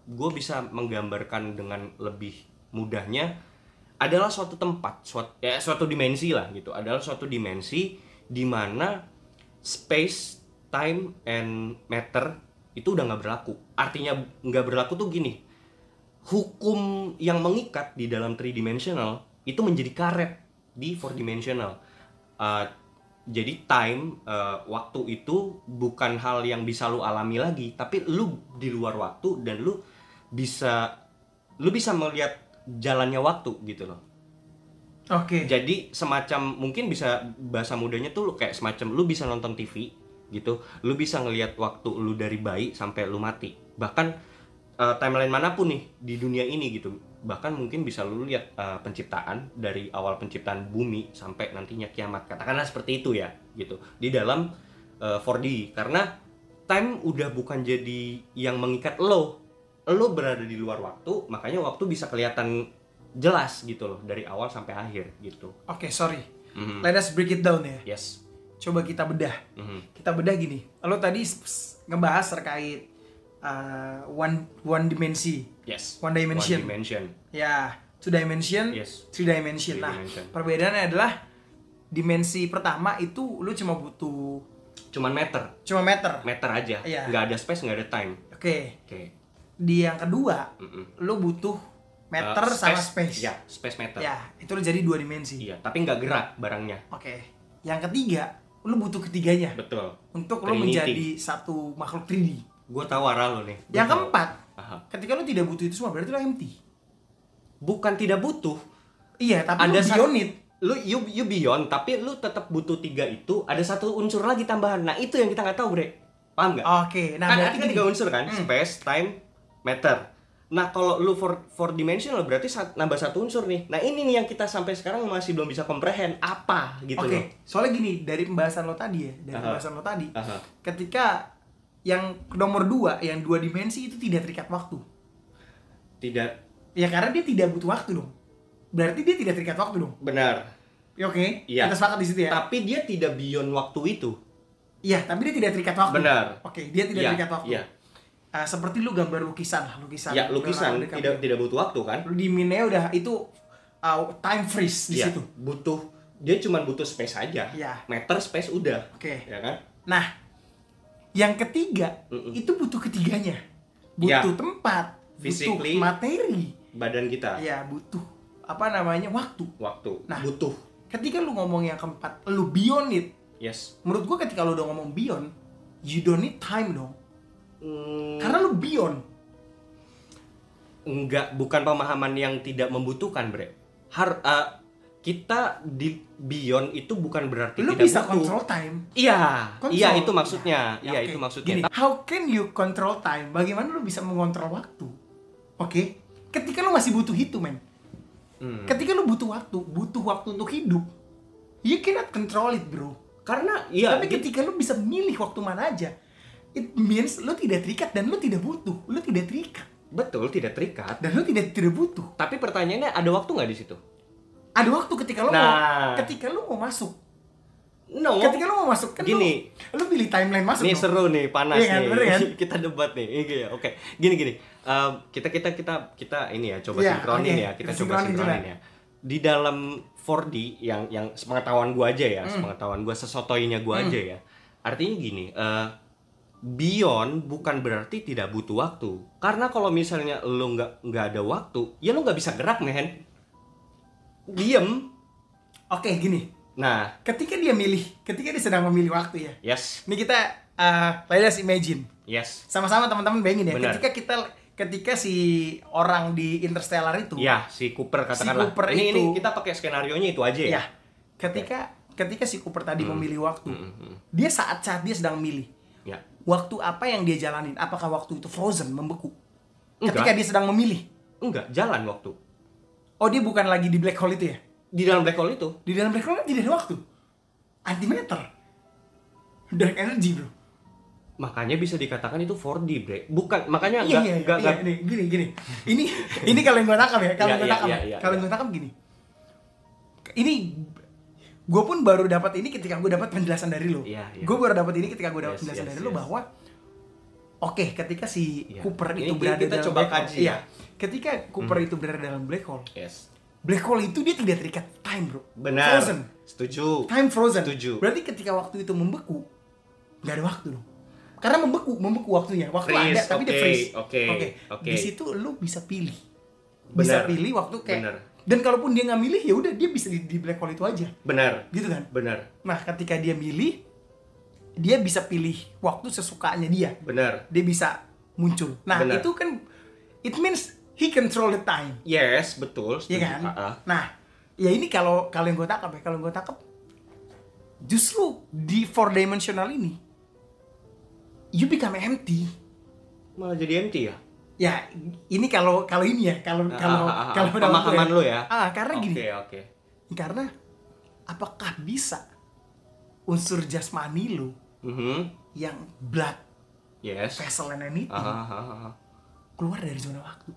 [SPEAKER 3] gue bisa menggambarkan dengan lebih mudahnya adalah suatu tempat suatu ya suatu dimensi lah gitu. Adalah suatu dimensi di mana space time and matter itu udah nggak berlaku. Artinya nggak berlaku tuh gini hukum yang mengikat di dalam three dimensional itu menjadi karet di four dimensional. Uh, jadi time uh, waktu itu bukan hal yang bisa lu alami lagi tapi lu di luar waktu dan lu bisa lu bisa melihat jalannya waktu gitu loh.
[SPEAKER 2] Oke.
[SPEAKER 3] Jadi semacam mungkin bisa bahasa mudanya tuh lu kayak semacam lu bisa nonton TV gitu lu bisa ngelihat waktu lu dari bayi sampai lu mati. Bahkan eh, timeline mana pun nih di dunia ini gitu bahkan mungkin bisa lu lihat eh, penciptaan dari awal penciptaan bumi sampai nantinya kiamat katakanlah seperti itu ya gitu di dalam eh, 4D karena time udah bukan jadi yang mengikat lo lo berada di luar waktu makanya waktu bisa kelihatan jelas gitu loh dari awal sampai akhir gitu
[SPEAKER 2] oke sorry
[SPEAKER 3] Mhm.
[SPEAKER 2] let us break it down ya
[SPEAKER 3] yes
[SPEAKER 2] coba kita bedah.
[SPEAKER 3] Mhm.
[SPEAKER 2] Kita bedah gini. Lo tadi ngebahas terkait uh, one one dimensi.
[SPEAKER 3] Yes.
[SPEAKER 2] One dimension.
[SPEAKER 3] One dimension.
[SPEAKER 2] Ya, two dimension,
[SPEAKER 3] Yes.
[SPEAKER 2] three dimension.
[SPEAKER 3] Three
[SPEAKER 2] nah,
[SPEAKER 3] dimension.
[SPEAKER 2] perbedaannya adalah dimensi pertama itu lu cuma butuh
[SPEAKER 3] Cuman meter.
[SPEAKER 2] cuma meter.
[SPEAKER 3] Meter aja.
[SPEAKER 2] Iya.
[SPEAKER 3] Nggak ada space, nggak ada time.
[SPEAKER 2] Oke.
[SPEAKER 3] Oke.
[SPEAKER 2] Di yang kedua,
[SPEAKER 3] Mm-mm.
[SPEAKER 2] lu butuh meter
[SPEAKER 3] Uh,
[SPEAKER 2] sama space.
[SPEAKER 3] Ya, space meter.
[SPEAKER 2] Ya, itu lu jadi dua dimensi.
[SPEAKER 3] Iya, tapi nggak gerak barangnya.
[SPEAKER 2] Oke. Yang ketiga, lu butuh ketiganya
[SPEAKER 3] Betul.
[SPEAKER 2] untuk lu
[SPEAKER 3] Trinity.
[SPEAKER 2] menjadi satu makhluk 3D.
[SPEAKER 3] Gue tahu arah lo nih. Gua
[SPEAKER 2] Yang
[SPEAKER 3] tahu.
[SPEAKER 2] keempat,
[SPEAKER 3] Aha.
[SPEAKER 2] ketika lu tidak butuh itu semua berarti lu empty.
[SPEAKER 3] Bukan tidak butuh.
[SPEAKER 2] Iya, tapi
[SPEAKER 3] Ada sat-
[SPEAKER 2] beyond it.
[SPEAKER 3] Lu you, you beyond, tapi lu tetap butuh tiga itu. Ada satu unsur lagi tambahan. Nah itu yang kita nggak tahu, bre. Paham nggak?
[SPEAKER 2] Oke, nah
[SPEAKER 3] kan
[SPEAKER 2] berarti gini.
[SPEAKER 3] tiga unsur kan,
[SPEAKER 2] Hmm.
[SPEAKER 3] space, time, meter. Nah kalau lu for four dimensional berarti sat- nambah satu unsur nih. Nah ini nih yang kita sampai sekarang masih belum bisa comprehend apa gitu
[SPEAKER 2] Oke,
[SPEAKER 3] loh.
[SPEAKER 2] soalnya gini, dari pembahasan lo tadi ya, dari
[SPEAKER 3] Aha.
[SPEAKER 2] pembahasan lo tadi,
[SPEAKER 3] Aha.
[SPEAKER 2] ketika yang nomor dua, yang dua dimensi itu tidak terikat waktu.
[SPEAKER 3] Tidak
[SPEAKER 2] Ya karena dia tidak butuh waktu dong. Berarti dia tidak terikat waktu dong.
[SPEAKER 3] benar.
[SPEAKER 2] Ya oke,
[SPEAKER 3] Iya.
[SPEAKER 2] kita sepakat di situ ya.
[SPEAKER 3] Tapi dia tidak beyond waktu itu.
[SPEAKER 2] Iya, tapi dia tidak terikat waktu.
[SPEAKER 3] Benar.
[SPEAKER 2] Oke, dia tidak
[SPEAKER 3] Iya,
[SPEAKER 2] terikat waktu.
[SPEAKER 3] iya.
[SPEAKER 2] Ah, seperti lu gambar lukisan lah, lukisan.
[SPEAKER 3] Ya lukisan tidak tidak butuh waktu kan?
[SPEAKER 2] Lu di mine udah itu ah, time freeze di
[SPEAKER 3] Iya,
[SPEAKER 2] situ.
[SPEAKER 3] butuh dia cuma butuh space aja.
[SPEAKER 2] Iya.
[SPEAKER 3] Meter space udah.
[SPEAKER 2] Oke.
[SPEAKER 3] Ya kan?
[SPEAKER 2] Nah, yang ketiga
[SPEAKER 3] Mm-mm.
[SPEAKER 2] itu butuh ketiganya.
[SPEAKER 3] Ya.
[SPEAKER 2] Butuh tempat,
[SPEAKER 3] Physically.
[SPEAKER 2] butuh materi,
[SPEAKER 3] Badan kita,
[SPEAKER 2] ya butuh apa namanya waktu.
[SPEAKER 3] waktu,
[SPEAKER 2] Nah.
[SPEAKER 3] butuh.
[SPEAKER 2] Ketika lu ngomong yang keempat, lu beyond it.
[SPEAKER 3] Yes.
[SPEAKER 2] Menurut gua ketika lu udah ngomong beyond, you don't need time dong.
[SPEAKER 3] Hmm,
[SPEAKER 2] Karena lu beyond.
[SPEAKER 3] enggak bukan pemahaman yang tidak membutuhkan, Bre. Har eh, kita di beyond itu bukan berarti
[SPEAKER 2] Lu
[SPEAKER 3] tidak
[SPEAKER 2] bisa
[SPEAKER 3] butuh.
[SPEAKER 2] control time.
[SPEAKER 3] Iya,
[SPEAKER 2] Control.
[SPEAKER 3] iya itu maksudnya.
[SPEAKER 2] Ya,
[SPEAKER 3] Iya,
[SPEAKER 2] oke.
[SPEAKER 3] itu maksudnya.
[SPEAKER 2] Gini, how can you control time? Bagaimana lu bisa mengontrol waktu? Oke. Ketika lu masih butuh itu, men.
[SPEAKER 3] Hmm.
[SPEAKER 2] Ketika lu butuh waktu, butuh waktu untuk hidup. You cannot control it, bro.
[SPEAKER 3] Karena iya
[SPEAKER 2] Tapi
[SPEAKER 3] gitu.
[SPEAKER 2] ketika lu bisa milih waktu mana aja, it means lu tidak terikat dan lu tidak butuh. Lu tidak terikat
[SPEAKER 3] betul tidak terikat.
[SPEAKER 2] dan lu tidak tidak butuh.
[SPEAKER 3] Tapi pertanyaannya ada waktu nggak di situ?
[SPEAKER 2] Ada waktu ketika lu
[SPEAKER 3] Nah.
[SPEAKER 2] mau ketika lu mau masuk.
[SPEAKER 3] No.
[SPEAKER 2] Ketika lu mau masuk kan
[SPEAKER 3] Gini.
[SPEAKER 2] lu, lu pilih timeline masuk.
[SPEAKER 3] Nih
[SPEAKER 2] dong.
[SPEAKER 3] seru nih, panas
[SPEAKER 2] Iya kan,
[SPEAKER 3] nih.
[SPEAKER 2] kan? (laughs)
[SPEAKER 3] kita debat nih. Ini ya, oke. Gini gini. Eh, kita kita kita kita ini ya coba
[SPEAKER 2] Iya,
[SPEAKER 3] sinkronin
[SPEAKER 2] oke.
[SPEAKER 3] ya. Kita
[SPEAKER 2] Kita
[SPEAKER 3] coba
[SPEAKER 2] sinkronin,
[SPEAKER 3] sinkronin ya. Di dalam 4D yang yang sepengetahuan gua aja ya,
[SPEAKER 2] Hmm.
[SPEAKER 3] sepengetahuan gua sesotoinya gua aja ya. Artinya gini, eh beyond bukan berarti tidak butuh waktu. Karena kalau misalnya lo nggak nggak ada waktu, ya lo nggak bisa gerak, men. Diem.
[SPEAKER 2] Oke, gini.
[SPEAKER 3] Nah,
[SPEAKER 2] Ketika dia milih, ketika dia sedang memilih waktu ya.
[SPEAKER 3] yes,
[SPEAKER 2] Ini kita uh, let us imagine.
[SPEAKER 3] yes.
[SPEAKER 2] Sama-sama teman-teman bayangin ya.
[SPEAKER 3] Benar.
[SPEAKER 2] Ketika kita ketika si orang di Interstellar itu
[SPEAKER 3] Ya, si Cooper katakanlah.
[SPEAKER 2] Cooper
[SPEAKER 3] ini, ini
[SPEAKER 2] itu-
[SPEAKER 3] kita pakai skenario nya itu aja ya.
[SPEAKER 2] ya. Ketika ketika si Cooper tadi memilih waktu,
[SPEAKER 3] Hmm, hmm,
[SPEAKER 2] dia saat-saat dia sedang milih
[SPEAKER 3] Ya.
[SPEAKER 2] waktu apa yang dia jalanin. Apakah waktu itu frozen, membeku?
[SPEAKER 3] Enggak.
[SPEAKER 2] Ketika dia sedang memilih.
[SPEAKER 3] Enggak, jalan waktu.
[SPEAKER 2] Oh, dia bukan lagi di black hole itu ya?
[SPEAKER 3] Di dalam black hole itu.
[SPEAKER 2] Di dalam black hole kan tidak ada waktu. Antimatter. Dark energy, bro.
[SPEAKER 3] Makanya bisa dikatakan itu 4D, Bre. Bukan, makanya
[SPEAKER 2] Iya, iya,
[SPEAKER 3] enggak
[SPEAKER 2] iya,
[SPEAKER 3] enggak-
[SPEAKER 2] ini, gini, gini. Ini, ini kalau yang gue tangkap ya, kalau
[SPEAKER 3] Iya,
[SPEAKER 2] yang gue
[SPEAKER 3] iya,
[SPEAKER 2] tangkap,
[SPEAKER 3] iya,
[SPEAKER 2] ya.
[SPEAKER 3] iya,
[SPEAKER 2] kalau
[SPEAKER 3] iya.
[SPEAKER 2] yang gue tangkap gini. Ini, gue pun baru dapat ini ketika gue dapat penjelasan dari lo.
[SPEAKER 3] Iya, iya.
[SPEAKER 2] Gue baru dapat ini ketika gue dapat
[SPEAKER 3] Yes,
[SPEAKER 2] penjelasan
[SPEAKER 3] yes,
[SPEAKER 2] dari lo
[SPEAKER 3] yes.
[SPEAKER 2] bahwa, oke, ketika si
[SPEAKER 3] Iya.
[SPEAKER 2] Cooper
[SPEAKER 3] Ini
[SPEAKER 2] itu
[SPEAKER 3] kita-
[SPEAKER 2] berada
[SPEAKER 3] kita
[SPEAKER 2] dalam
[SPEAKER 3] coba
[SPEAKER 2] black hole,
[SPEAKER 3] kaji
[SPEAKER 2] iya,
[SPEAKER 3] ya.
[SPEAKER 2] ketika Cooper itu berada dalam black hole,
[SPEAKER 3] Yes.
[SPEAKER 2] black hole itu dia tidak terikat time, bro.
[SPEAKER 3] Benar.
[SPEAKER 2] Frozen.
[SPEAKER 3] Setuju.
[SPEAKER 2] Time frozen.
[SPEAKER 3] Setuju.
[SPEAKER 2] Berarti ketika waktu itu membeku, nggak ada waktu dong. Karena membeku, membeku waktunya. Waktu
[SPEAKER 3] Freeze,
[SPEAKER 2] ada tapi dia
[SPEAKER 3] oke,
[SPEAKER 2] freeze.
[SPEAKER 3] oke, oke.
[SPEAKER 2] Di situ lu bisa pilih. Bisa
[SPEAKER 3] Benar.
[SPEAKER 2] pilih waktu kayak
[SPEAKER 3] Benar.
[SPEAKER 2] dan kalaupun dia nggak milih ya udah dia bisa di, di black hole itu aja.
[SPEAKER 3] Benar.
[SPEAKER 2] Gitu kan?
[SPEAKER 3] Benar.
[SPEAKER 2] Nah, ketika dia milih dia bisa pilih waktu sesukanya dia.
[SPEAKER 3] Benar.
[SPEAKER 2] Dia bisa muncul. Nah,
[SPEAKER 3] Benar.
[SPEAKER 2] itu kan it means he control the time.
[SPEAKER 3] Yes, betul.
[SPEAKER 2] Iya kan?
[SPEAKER 3] Ah, ah.
[SPEAKER 2] Nah, ya ini kalau kalau yang gue tangkap ya, kalau gue tangkap justru di four dimensional ini you become empty.
[SPEAKER 3] Malah jadi empty ya?
[SPEAKER 2] Ya, ini kalau kalau ini ya, kalau
[SPEAKER 3] Ah,
[SPEAKER 2] kalau
[SPEAKER 3] ah, ah,
[SPEAKER 2] kalau
[SPEAKER 3] pemahaman lu ya.
[SPEAKER 2] Ah, karena gini.
[SPEAKER 3] Oke, oke.
[SPEAKER 2] Karena apakah bisa unsur jasmani lu
[SPEAKER 3] Mhm.
[SPEAKER 2] yang blood,
[SPEAKER 3] Yes.
[SPEAKER 2] vessel and anything
[SPEAKER 3] Ah, ah, ah, ah.
[SPEAKER 2] keluar dari zona waktu?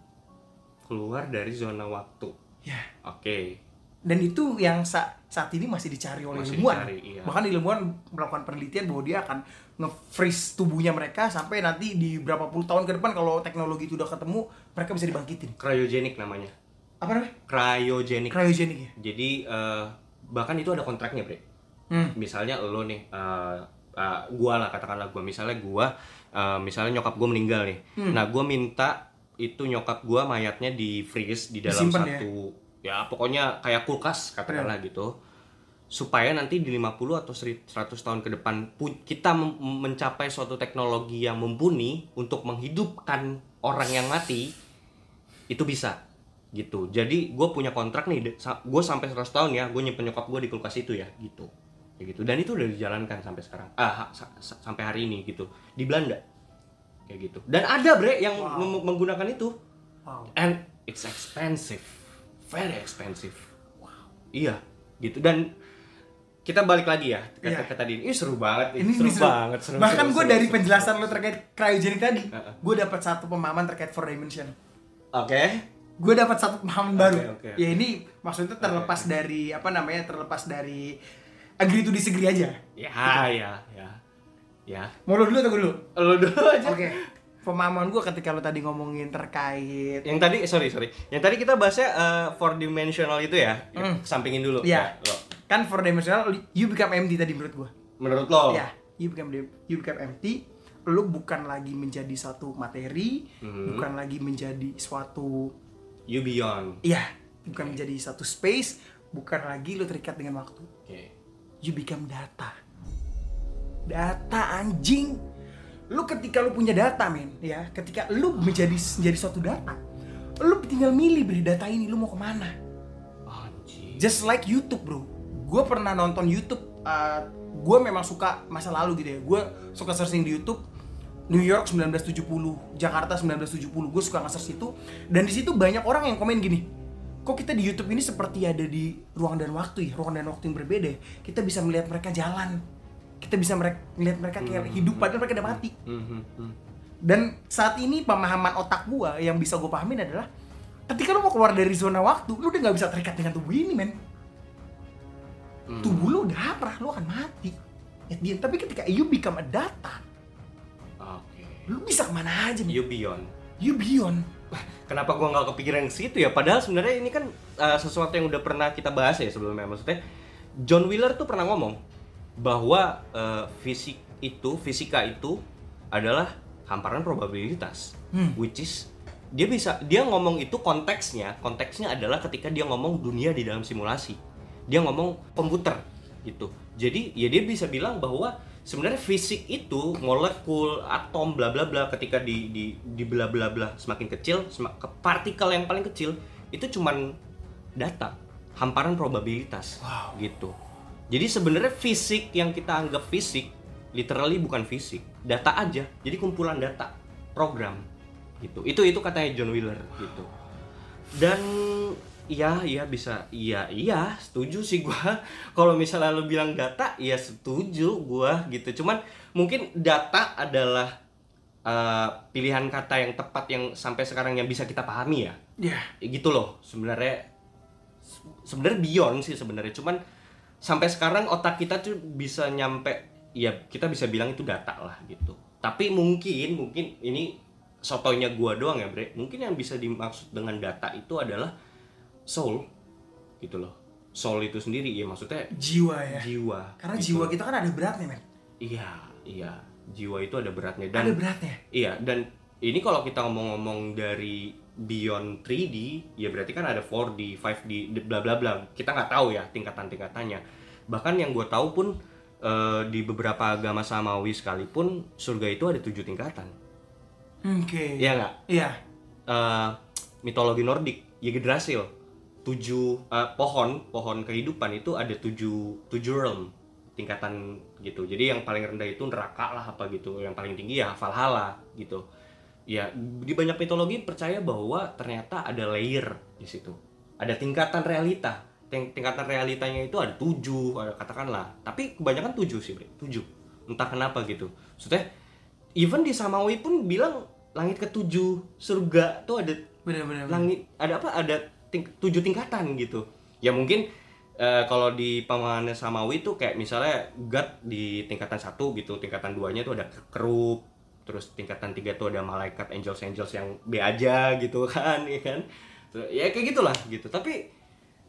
[SPEAKER 3] Keluar dari zona waktu.
[SPEAKER 2] Ya,
[SPEAKER 3] Oke.
[SPEAKER 2] dan itu yang sa- saat ini masih dicari oleh
[SPEAKER 3] Masih
[SPEAKER 2] ilmuwan
[SPEAKER 3] dicari, iya.
[SPEAKER 2] bahkan ilmuwan melakukan penelitian bahwa dia akan nge-freeze tubuhnya mereka sampai nanti di berapa puluh tahun ke depan kalau teknologi itu udah ketemu mereka bisa dibangkitin
[SPEAKER 3] Cryogenik namanya.
[SPEAKER 2] apa namanya
[SPEAKER 3] Cryogenik.
[SPEAKER 2] cryogenik ya
[SPEAKER 3] Jadi eh, bahkan itu ada kontraknya, Bre.
[SPEAKER 2] Hmm.
[SPEAKER 3] Misalnya lo nih eh, eh, gua lah katakanlah gua misalnya gua eh, misalnya nyokap gua meninggal nih.
[SPEAKER 2] Hmm.
[SPEAKER 3] Nah, gua minta itu nyokap gua mayatnya di freeze di dalam
[SPEAKER 2] Disimpan ya?
[SPEAKER 3] satu ya? pokoknya kayak kulkas katakanlah gitu. Supaya nanti di 50 atau 100 tahun ke depan kita mencapai suatu teknologi yang mumpuni untuk menghidupkan orang yang mati itu bisa gitu jadi gue punya kontrak nih gue sampai 100 tahun ya gue nyimpen nyokap gue di kulkas itu ya gitu kayak gitu. Dan itu udah dijalankan sampai sekarang. Ah sa- sa- sampai hari ini gitu. Di Belanda. Kayak gitu. Dan ada bre yang
[SPEAKER 2] Wow.
[SPEAKER 3] menggunakan itu.
[SPEAKER 2] Wow.
[SPEAKER 3] And it's expensive. Very expensive. Iya gitu. Dan kita balik lagi ya ke,
[SPEAKER 2] Iya.
[SPEAKER 3] ke tadi. Ini seru banget
[SPEAKER 2] ini
[SPEAKER 3] seru,
[SPEAKER 2] ini seru.
[SPEAKER 3] banget seru,
[SPEAKER 2] bahkan
[SPEAKER 3] seru,
[SPEAKER 2] gue
[SPEAKER 3] seru,
[SPEAKER 2] dari
[SPEAKER 3] seru.
[SPEAKER 2] penjelasan lo terkait cryogenik tadi
[SPEAKER 3] Heeh.
[SPEAKER 2] gue dapat satu pemahaman terkait four dimension.
[SPEAKER 3] Oke.
[SPEAKER 2] Gue dapat satu pemahaman baru.
[SPEAKER 3] Oke, oke.
[SPEAKER 2] ya ini maksudnya terlepas dari apa namanya terlepas dari agree to disagree aja.
[SPEAKER 3] Ya ya ya. Ya.
[SPEAKER 2] Mau lo dulu atau gue dulu?
[SPEAKER 3] Lo dulu aja.
[SPEAKER 2] Oke. Pemahaman gue ketika lo tadi ngomongin terkait
[SPEAKER 3] yang tadi sorry sorry. Yang tadi kita bahasnya eh, four dimensional itu ya?
[SPEAKER 2] Hmm.
[SPEAKER 3] sampingin dulu.
[SPEAKER 2] Iya.
[SPEAKER 3] Ya, lo.
[SPEAKER 2] kan four dimensional you become empty tadi menurut gue
[SPEAKER 3] menurut lo?
[SPEAKER 2] Ya you become you become empty lo bukan lagi menjadi satu materi
[SPEAKER 3] Mhm.
[SPEAKER 2] bukan lagi menjadi suatu
[SPEAKER 3] you beyond.
[SPEAKER 2] Iya, bukan menjadi satu space, bukan lagi lo terikat dengan waktu. You become data. Data anjing. Lu ketika lu punya data, men, ya, ketika lu menjadi menjadi suatu data, lu tinggal milih beri data ini lu mau ke mana.
[SPEAKER 3] anjing
[SPEAKER 2] Just like YouTube, bro. Gue pernah nonton YouTube. gue memang suka masa lalu gitu ya. Gue suka searching di YouTube. New York 1970, Jakarta 1970. Gue suka nge-search itu. Dan di situ banyak orang yang komen gini. Kok kita di YouTube ini seperti ada di ruang dan waktu ya, ruang dan waktu yang berbeda. ya? Kita bisa melihat mereka jalan. Kita bisa mereka, melihat mereka kayak hidup padahal mereka udah mati.
[SPEAKER 3] Mhm, mhm.
[SPEAKER 2] Dan saat ini pemahaman otak gua yang bisa gue pahamin adalah ketika lu mau keluar dari zona waktu, lu udah nggak bisa terikat dengan tubuh ini, men.
[SPEAKER 3] Hmm.
[SPEAKER 2] Tubuh lu udah haprah, lu akan mati. At the end. Tapi ketika you become a data,
[SPEAKER 3] oke
[SPEAKER 2] lu bisa ke mana aja, men.
[SPEAKER 3] you beyond
[SPEAKER 2] You beyond.
[SPEAKER 3] Kenapa gua nggak kepikiran ke situ ya? Padahal sebenarnya ini kan uh, sesuatu yang udah pernah kita bahas ya sebelumnya. Maksudnya John Wheeler tuh pernah ngomong bahwa uh, fisik itu fisika itu adalah hamparan probabilitas
[SPEAKER 2] Hmm.
[SPEAKER 3] which is dia bisa dia ngomong itu konteksnya konteksnya adalah ketika dia ngomong dunia di dalam simulasi. Dia ngomong komputer gitu. Jadi ya dia bisa bilang bahwa sebenarnya fisik itu molekul atom bla bla bla ketika di di di bla bla bla semakin kecil semak, ke partikel yang paling kecil itu cuman data hamparan probabilitas
[SPEAKER 2] Wow.
[SPEAKER 3] gitu. Jadi sebenarnya fisik yang kita anggap fisik literally bukan fisik data aja jadi kumpulan data program gitu. Itu itu katanya John Wheeler gitu. Dan iya iya bisa. Iya iya setuju sih gua. (laughs) Kalau misalnya lu bilang data iya setuju gua gitu. Cuman mungkin data adalah eh, pilihan kata yang tepat yang sampai sekarang yang bisa kita pahami ya.
[SPEAKER 2] Ya,
[SPEAKER 3] gitu loh sebenarnya. Se- sebenarnya beyond sih sebenarnya. Cuman sampai sekarang otak kita tuh bisa nyampe ya kita bisa bilang itu data lah gitu. Tapi mungkin mungkin ini sotonya gua doang ya bre. Mungkin yang bisa dimaksud dengan data itu adalah soul gitu loh soul itu sendiri ya maksudnya
[SPEAKER 2] jiwa ya.
[SPEAKER 3] jiwa
[SPEAKER 2] Karena
[SPEAKER 3] gitu.
[SPEAKER 2] jiwa kita kan ada beratnya, men.
[SPEAKER 3] iya iya jiwa itu ada beratnya dan
[SPEAKER 2] Ada beratnya.
[SPEAKER 3] Iya, dan ini kalau kita ngomong-ngomong dari beyond 3D, ya berarti kan ada 4D, 5D, d- bla bla bla. Kita nggak tahu ya tingkatan-tingkatannya. Bahkan yang gue tahu pun eh, di beberapa agama samawi sekalipun surga itu ada tujuh tingkatan.
[SPEAKER 2] Oke.
[SPEAKER 3] Iya nggak?
[SPEAKER 2] Iya.
[SPEAKER 3] Eh, mitologi Nordik, Yggdrasil, tujuh eh, pohon, pohon kehidupan itu ada tujuh tujuh realm tingkatan gitu. Jadi yang paling rendah itu neraka lah apa gitu, yang paling tinggi ya Valhalla gitu. Ya di banyak mitologi percaya bahwa ternyata ada layer di situ, ada tingkatan realita. Ting- tingkatan realitanya itu ada tujuh, ada katakanlah. Tapi kebanyakan tujuh sih, Bre. tujuh. Entah kenapa gitu. Maksudnya even di Samawi pun bilang langit ketujuh surga tuh ada
[SPEAKER 2] Benar-benar.
[SPEAKER 3] langit ada apa ada ting- tujuh tingkatan gitu. Ya mungkin eh, kalau di pemahaman samawi itu kayak misalnya God di tingkatan satu gitu tingkatan duanya tuh ada kerub terus tingkatan tiga tuh ada malaikat angels angels yang B aja gitu (laughs) kan ya kan? Terus, ya kayak gitulah gitu. Tapi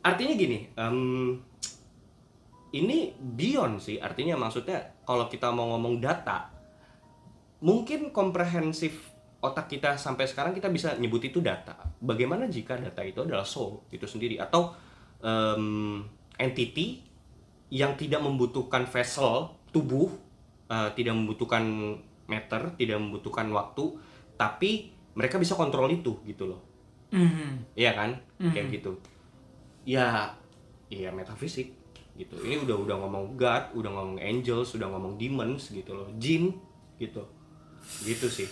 [SPEAKER 3] artinya gini em, ini beyond sih. Artinya maksudnya kalau kita mau ngomong data mungkin komprehensif otak kita sampai sekarang kita bisa nyebut itu data. Bagaimana jika data itu adalah soul itu sendiri atau em, entity yang tidak membutuhkan vessel tubuh, eh, tidak membutuhkan meter, tidak membutuhkan waktu, tapi mereka bisa kontrol itu gitu loh.
[SPEAKER 2] Mhm.
[SPEAKER 3] Iya kan? Kayak gitu. Ya, iya metafisik gitu. Ini udah udah ngomong God, udah ngomong angels, udah ngomong demons gitu loh, jin gitu. Gitu sih.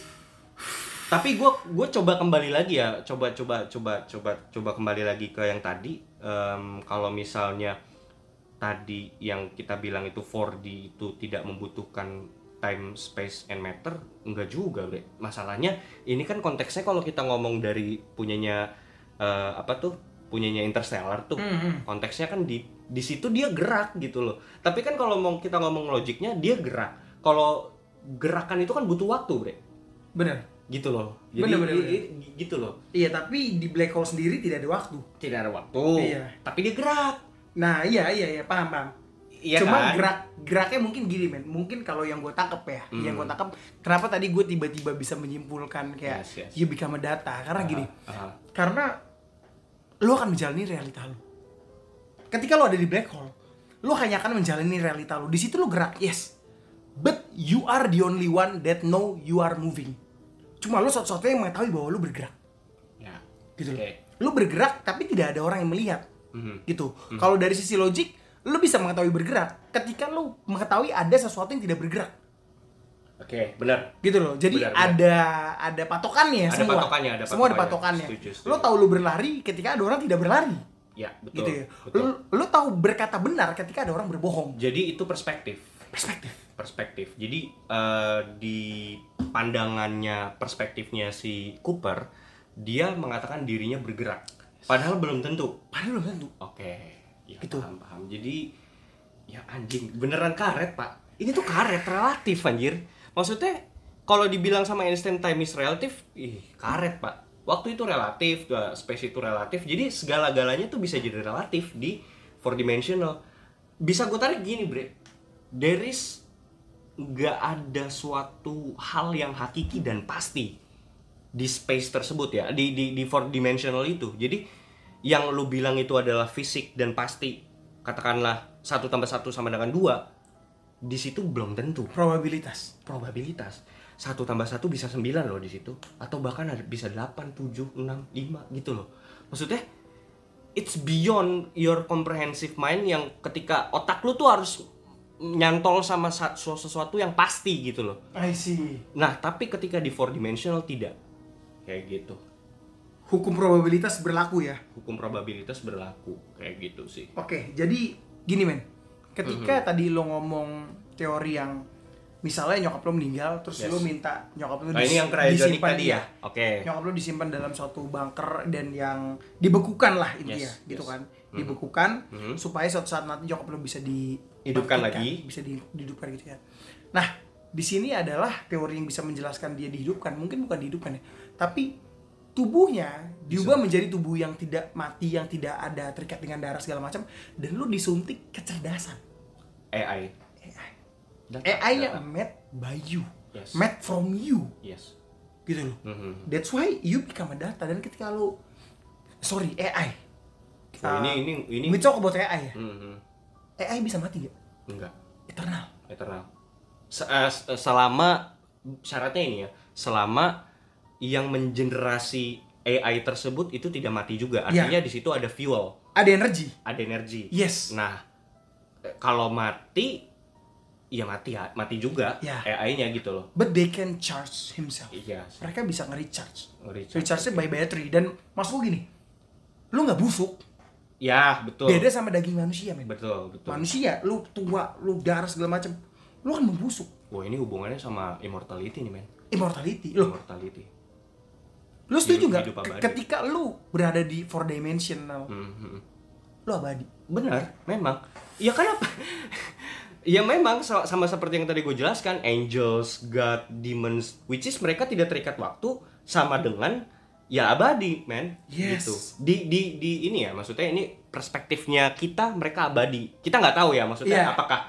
[SPEAKER 3] Tapi gue gue coba kembali lagi ya, coba coba coba coba coba kembali lagi ke yang tadi. Em, kalau misalnya tadi yang kita bilang itu 4D itu tidak membutuhkan time, space, and matter, enggak juga, Bre. Masalahnya ini kan konteksnya kalau kita ngomong dari punyanya eh, apa tuh? punyanya Interstellar tuh.
[SPEAKER 2] Mhm.
[SPEAKER 3] Konteksnya kan di di situ dia gerak gitu loh. Tapi kan kalau mau kita ngomong logiknya dia gerak. Kalau gerakan itu kan butuh waktu, Bre.
[SPEAKER 2] Bener.
[SPEAKER 3] Gitu loh. Jadi
[SPEAKER 2] Bener, bener, bener.
[SPEAKER 3] gitu loh.
[SPEAKER 2] Iya, tapi di black hole sendiri tidak ada waktu.
[SPEAKER 3] Tidak ada waktu.
[SPEAKER 2] Iya.
[SPEAKER 3] Tapi dia gerak.
[SPEAKER 2] Nah, iya iya iya, paham paham.
[SPEAKER 3] Iya
[SPEAKER 2] Cuma
[SPEAKER 3] kan?
[SPEAKER 2] gerak geraknya mungkin gini men. Mungkin kalau yang gue tangkep ya,
[SPEAKER 3] Hmm.
[SPEAKER 2] yang gue tangkep, kenapa tadi gue tiba-tiba bisa menyimpulkan kayak
[SPEAKER 3] Yes, yes.
[SPEAKER 2] you become a data? Karena gini,
[SPEAKER 3] Aha.
[SPEAKER 2] karena lo akan menjalani realita lo. Ketika lo ada di black hole, lo hanya akan menjalani realita lo. Di situ lo gerak, yes. But you are the only one that know you are moving. Cuma lo satu-satunya yang mengetahui bahwa lo bergerak.
[SPEAKER 3] Ya.
[SPEAKER 2] Gitu.
[SPEAKER 3] Oke.
[SPEAKER 2] Lo bergerak tapi tidak ada orang yang melihat.
[SPEAKER 3] Mhm.
[SPEAKER 2] Gitu. Kalau dari sisi logik, lo bisa mengetahui bergerak ketika lo mengetahui ada sesuatu yang tidak bergerak.
[SPEAKER 3] Oke, benar.
[SPEAKER 2] gitu loh jadi
[SPEAKER 3] Benar, benar.
[SPEAKER 2] ada ada patokannya
[SPEAKER 3] Ada
[SPEAKER 2] semua
[SPEAKER 3] patokannya, ada
[SPEAKER 2] semua ada
[SPEAKER 3] patokannya.
[SPEAKER 2] patokannya
[SPEAKER 3] Setuju, setuju.
[SPEAKER 2] lo tahu lo berlari ketika ada orang tidak berlari
[SPEAKER 3] Ya, betul.
[SPEAKER 2] gitu ya
[SPEAKER 3] betul.
[SPEAKER 2] lo, lo tahu berkata benar ketika ada orang berbohong
[SPEAKER 3] Jadi itu perspektif.
[SPEAKER 2] perspektif
[SPEAKER 3] Perspektif. Jadi eh, di pandangannya perspektifnya si Cooper, dia mengatakan dirinya bergerak. Padahal belum tentu.
[SPEAKER 2] padahal belum tentu
[SPEAKER 3] Oke, ya
[SPEAKER 2] Gitu.
[SPEAKER 3] paham paham. Jadi ya anjing beneran karet pak. Ini tuh karet relatif anjir. Maksudnya kalau dibilang sama Einstein time is relatif, ih karet pak. Waktu itu relatif, juga space itu relatif. Jadi segala-galanya tuh bisa jadi relatif di four dimensional. Bisa gue tarik gini bre. There is nggak ada suatu hal yang hakiki dan pasti di space tersebut ya di di di four dimensional itu. Jadi yang lu bilang itu adalah fisik dan pasti katakanlah satu tambah satu sama dengan dua di situ belum tentu.
[SPEAKER 2] Probabilitas.
[SPEAKER 3] Probabilitas. Satu tambah satu bisa sembilan loh di situ atau bahkan ada bisa delapan tujuh enam lima gitu loh. Maksudnya it's beyond your comprehensive mind yang ketika otak lu tuh harus nyantol sama sa- sesuatu yang pasti gitu loh
[SPEAKER 2] I see
[SPEAKER 3] Nah, tapi ketika di four dimensional tidak kayak gitu.
[SPEAKER 2] hukum probabilitas berlaku ya
[SPEAKER 3] Hukum probabilitas berlaku kayak gitu sih.
[SPEAKER 2] oke jadi gini men ketika
[SPEAKER 3] Mhm.
[SPEAKER 2] tadi lo ngomong teori yang misalnya nyokap lo meninggal terus
[SPEAKER 3] Yes.
[SPEAKER 2] lo minta nyokap lo
[SPEAKER 3] Nah,
[SPEAKER 2] dis-
[SPEAKER 3] ini yang
[SPEAKER 2] disimpan
[SPEAKER 3] tadi ya. Oke.
[SPEAKER 2] nyokap lo disimpan dalam suatu bunker dan yang dibekukan lah intinya
[SPEAKER 3] Yes,
[SPEAKER 2] gitu
[SPEAKER 3] yes.
[SPEAKER 2] kan
[SPEAKER 3] Mhm.
[SPEAKER 2] dibekukan
[SPEAKER 3] Mhm.
[SPEAKER 2] supaya suatu saat nanti nyokap lo bisa di
[SPEAKER 3] Hidupkan lagi.
[SPEAKER 2] bisa di- dihidupkan gitu kan nah di sini adalah teori yang bisa menjelaskan dia dihidupkan mungkin bukan dihidupkan ya tapi tubuhnya diubah menjadi tubuh yang tidak mati yang tidak ada terikat dengan darah segala macam dan lo disuntik kecerdasan
[SPEAKER 3] AI.
[SPEAKER 2] AI
[SPEAKER 3] Data,
[SPEAKER 2] AI yang made by you
[SPEAKER 3] Yes.
[SPEAKER 2] made from you
[SPEAKER 3] Yes.
[SPEAKER 2] gitu loh
[SPEAKER 3] Mhm.
[SPEAKER 2] That's why you become a data dan ketika lo sorry AI.
[SPEAKER 3] Oh,
[SPEAKER 2] Uh,
[SPEAKER 3] ini ini ini.
[SPEAKER 2] we talk about AI ya.
[SPEAKER 3] Mhm.
[SPEAKER 2] AI bisa mati gak?
[SPEAKER 3] Enggak.
[SPEAKER 2] Eternal.
[SPEAKER 3] Eternal. Se- eh, se- selama syaratnya ini ya, selama yang mengenerasi AI tersebut itu tidak mati juga.
[SPEAKER 2] Iya.
[SPEAKER 3] Artinya di situ ada fuel,
[SPEAKER 2] Ada energi.
[SPEAKER 3] ada energi.
[SPEAKER 2] Yes.
[SPEAKER 3] Nah, eh, kalau mati, ya mati ya, mati juga
[SPEAKER 2] Ya.
[SPEAKER 3] AI-nya gitu loh.
[SPEAKER 2] But they can charge himself.
[SPEAKER 3] Iya.
[SPEAKER 2] Mereka bisa nge-recharge.
[SPEAKER 3] Recharge.
[SPEAKER 2] Recharge-nya by battery dan maksud gue gini. Lu nggak busuk.
[SPEAKER 3] Ya, betul.
[SPEAKER 2] Beda sama daging manusia, men.
[SPEAKER 3] Betul, betul.
[SPEAKER 2] Manusia, lu tua, lu darah segala macam. Lu kan membusuk.
[SPEAKER 3] Wah, ini hubungannya sama immortality nih, men.
[SPEAKER 2] Immortality. Loh,
[SPEAKER 3] Immortality.
[SPEAKER 2] lu setuju nggak? Ketika lu berada di four dimensional,
[SPEAKER 3] Mhm.
[SPEAKER 2] lo abadi.
[SPEAKER 3] Benar, memang. Ya kenapa? (laughs) ya memang sa- sama seperti yang tadi gue jelaskan, angels, god, demons, which is mereka tidak terikat waktu sama dengan ya abadi, man.
[SPEAKER 2] Yes.
[SPEAKER 3] Gitu. Di di di ini ya, maksudnya ini perspektifnya kita mereka abadi. Kita nggak tahu ya, maksudnya
[SPEAKER 2] Iya.
[SPEAKER 3] apakah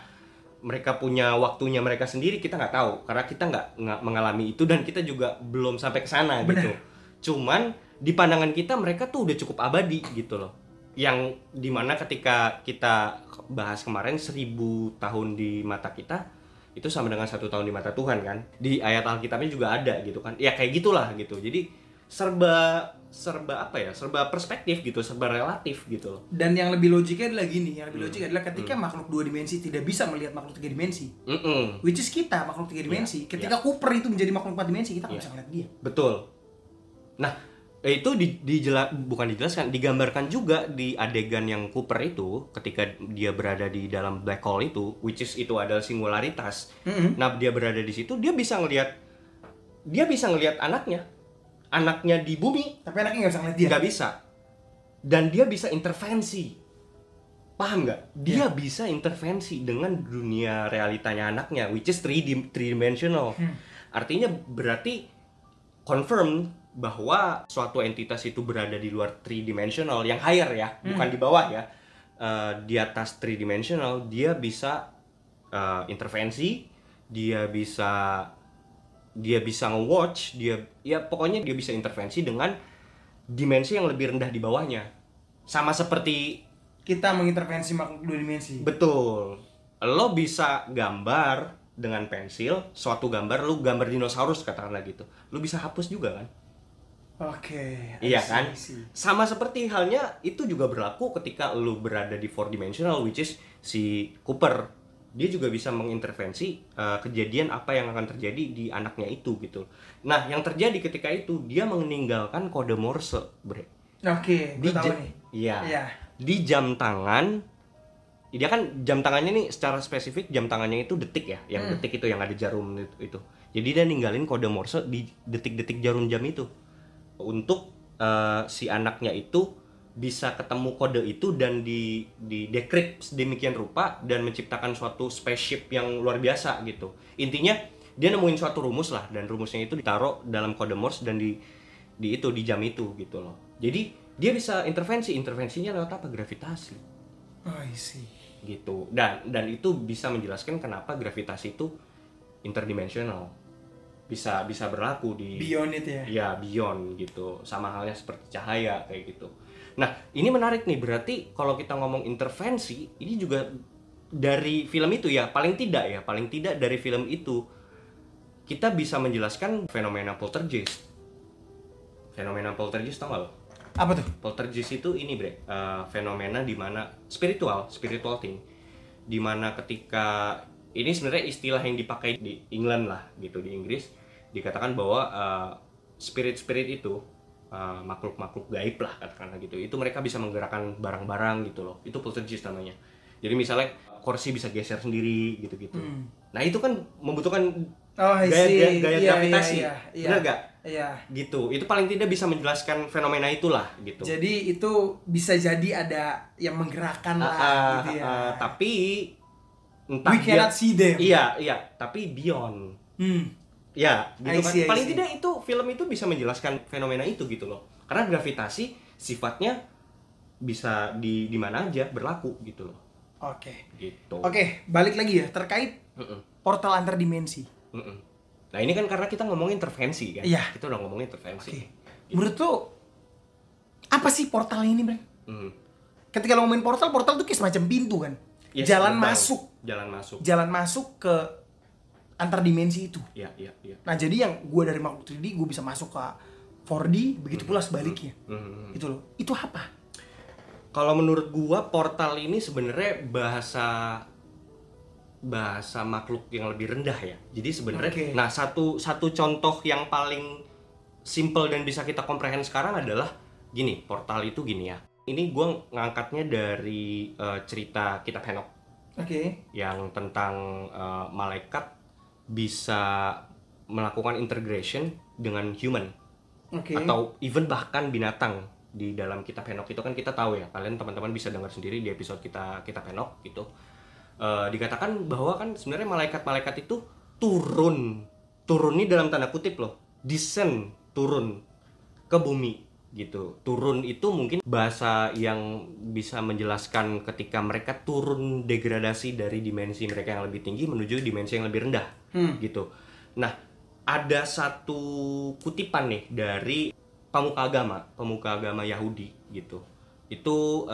[SPEAKER 3] mereka punya waktunya mereka sendiri kita nggak tahu karena kita nggak mengalami itu dan kita juga belum sampai ke sana gitu. Cuman di pandangan kita mereka tuh udah cukup abadi gitu loh. Yang di mana ketika kita bahas kemarin seribu tahun di mata kita itu sama dengan satu tahun di mata Tuhan kan. Di ayat Alkitabnya juga ada gitu kan. Ya kayak gitulah gitu. Jadi serba serba apa ya? Serba perspektif gitu, serba relatif gitu.
[SPEAKER 2] Dan yang lebih logiknya adalah gini, yang
[SPEAKER 3] Hmm.
[SPEAKER 2] lebih logik adalah ketika makhluk dua dimensi tidak bisa melihat makhluk tiga dimensi.
[SPEAKER 3] Mm-mm.
[SPEAKER 2] Which is kita makhluk tiga dimensi. Ketika Cooper itu menjadi makhluk empat dimensi, kita nggak
[SPEAKER 3] Iya.
[SPEAKER 2] bisa ngeliat dia.
[SPEAKER 3] Betul. Nah, itu di, dijela- bukan dijelaskan, digambarkan juga di adegan yang Cooper itu ketika dia berada di dalam black hole itu, which is itu adalah singularitas.
[SPEAKER 2] Mm-mm.
[SPEAKER 3] Nah, dia berada di situ, dia bisa ngelihat dia bisa ngelihat anaknya. Anaknya di bumi
[SPEAKER 2] Tapi anaknya nggak bisa ngeliat dia.
[SPEAKER 3] nggak bisa. Dan dia bisa intervensi. Paham nggak? Dia bisa intervensi dengan dunia realitanya anaknya, which is three, dim- three dimensional. Artinya berarti confirm bahwa suatu entitas itu berada di luar three dimensional yang higher ya, bukan di bawah ya. Eh, di atas three dimensional dia bisa eh, intervensi, dia bisa dia bisa nge-watch, dia ya pokoknya dia bisa intervensi dengan dimensi yang lebih rendah di bawahnya. Sama seperti
[SPEAKER 2] Kita mengintervensi makhluk dua dimensi.
[SPEAKER 3] betul. Lo bisa gambar dengan pensil suatu gambar lu gambar dinosaurus katakanlah gitu. Lu bisa hapus juga kan?
[SPEAKER 2] Oke. I
[SPEAKER 3] Iya kan? Sama seperti halnya itu juga berlaku ketika lu berada di four dimensional which is si Cooper. Dia juga bisa mengintervensi uh, kejadian apa yang akan terjadi di anaknya itu gitu. Nah, yang terjadi ketika itu dia meninggalkan kode Morse, Bre.
[SPEAKER 2] Oke,
[SPEAKER 3] Di
[SPEAKER 2] gue tahu nih.
[SPEAKER 3] Iya.
[SPEAKER 2] Iya.
[SPEAKER 3] Di jam tangan dia kan jam tangannya nih secara spesifik jam tangannya itu detik ya, yang
[SPEAKER 2] Hmm.
[SPEAKER 3] detik itu yang ada jarum itu, itu. Jadi dia ninggalin kode Morse di detik-detik jarum jam itu untuk eh, si anaknya itu bisa ketemu kode itu dan di di decrypt sedemikian rupa dan menciptakan suatu spaceship yang luar biasa gitu. Intinya dia nemuin suatu rumus lah dan rumusnya itu ditaruh dalam kode Morse dan di di itu di jam itu gitu loh. Jadi dia bisa intervensi, intervensinya lewat apa? Gravitasi
[SPEAKER 2] Oh, I see.
[SPEAKER 3] gitu. Dan dan itu bisa menjelaskan kenapa gravitasi itu interdimensional. Bisa bisa berlaku di
[SPEAKER 2] Beyond it ya.
[SPEAKER 3] ya beyond gitu sama halnya seperti cahaya kayak gitu nah ini menarik nih. Berarti kalau kita ngomong intervensi ini juga dari film itu ya? Paling tidak ya? Paling tidak dari film itu kita bisa menjelaskan fenomena poltergeist. Fenomena poltergeist tau gak lo?
[SPEAKER 2] Apa tuh?
[SPEAKER 3] poltergeist itu ini bre. Eh, fenomena di mana spiritual spiritual thing. Di mana ketika ini sebenarnya istilah yang dipakai di England lah gitu di Inggris. Dikatakan bahwa spirit spirit itu eh, makhluk-makhluk gaib lah katakanlah gitu. Itu mereka bisa menggerakkan barang-barang gitu loh. Itu poltergeist namanya. Jadi misalnya kursi bisa geser sendiri gitu-gitu. Nah itu kan membutuhkan
[SPEAKER 2] Oh,
[SPEAKER 3] gaya, gaya, gaya
[SPEAKER 2] Iya,
[SPEAKER 3] gravitasi.
[SPEAKER 2] iya, iya,
[SPEAKER 3] bener
[SPEAKER 2] iya.
[SPEAKER 3] gak
[SPEAKER 2] Iya.
[SPEAKER 3] gitu. Itu paling tidak bisa menjelaskan fenomena itulah gitu.
[SPEAKER 2] Jadi itu bisa jadi ada yang menggerakkan lah
[SPEAKER 3] Ah,
[SPEAKER 2] gitu ya.
[SPEAKER 3] ah, tapi entah
[SPEAKER 2] We
[SPEAKER 3] dia-
[SPEAKER 2] cannot see them.
[SPEAKER 3] iya iya. Tapi beyond.
[SPEAKER 2] Hmm.
[SPEAKER 3] Ya gitu
[SPEAKER 2] I
[SPEAKER 3] kan
[SPEAKER 2] see, I
[SPEAKER 3] paling tidak itu film itu bisa menjelaskan fenomena itu gitu loh karena gravitasi sifatnya bisa di di mana aja berlaku gitu loh
[SPEAKER 2] Oke.
[SPEAKER 3] gitu
[SPEAKER 2] Oke, balik lagi ya terkait
[SPEAKER 3] Mm-mm,
[SPEAKER 2] portal antar dimensi.
[SPEAKER 3] mm-mm. nah ini kan karena kita ngomongin intervensi kan
[SPEAKER 2] Iya.
[SPEAKER 3] kita udah ngomongin intervensi
[SPEAKER 2] Oke. Menurut lu apa sih portal ini, Bang?
[SPEAKER 3] Mm.
[SPEAKER 2] Ketika lo ngomongin portal, portal tuh kayak semacam pintu kan.
[SPEAKER 3] Yes,
[SPEAKER 2] jalan masuk,
[SPEAKER 3] jalan masuk
[SPEAKER 2] jalan masuk ke antar dimensi itu.
[SPEAKER 3] iya iya iya
[SPEAKER 2] Nah, jadi yang gue dari makhluk 3D gue bisa masuk ke 4D, begitu pula sebaliknya.
[SPEAKER 3] Mhm.
[SPEAKER 2] Itu loh. Itu apa?
[SPEAKER 3] Kalau menurut gua portal ini sebenarnya bahasa bahasa makhluk yang lebih rendah ya. Jadi sebenarnya
[SPEAKER 2] Oke.
[SPEAKER 3] nah satu satu contoh yang paling simple dan bisa kita comprehend sekarang adalah gini, portal itu gini ya. Ini gua ngangkatnya dari eh, cerita kitab Henok
[SPEAKER 2] Oke.
[SPEAKER 3] yang tentang eh, malaikat bisa melakukan integration dengan human.
[SPEAKER 2] Oke.
[SPEAKER 3] atau even bahkan binatang di dalam kitab Henok itu kan kita tahu ya kalian teman-teman bisa dengar sendiri di episode kita kitab Henok gitu. Eh, dikatakan bahwa kan sebenarnya malaikat-malaikat itu turun. Turun ini dalam tanda kutip loh descend turun ke bumi gitu. Turun itu mungkin bahasa yang bisa menjelaskan ketika mereka turun degradasi dari dimensi mereka yang lebih tinggi menuju dimensi yang lebih rendah gitu. Nah ada satu kutipan nih dari pemuka agama pemuka agama Yahudi gitu. Itu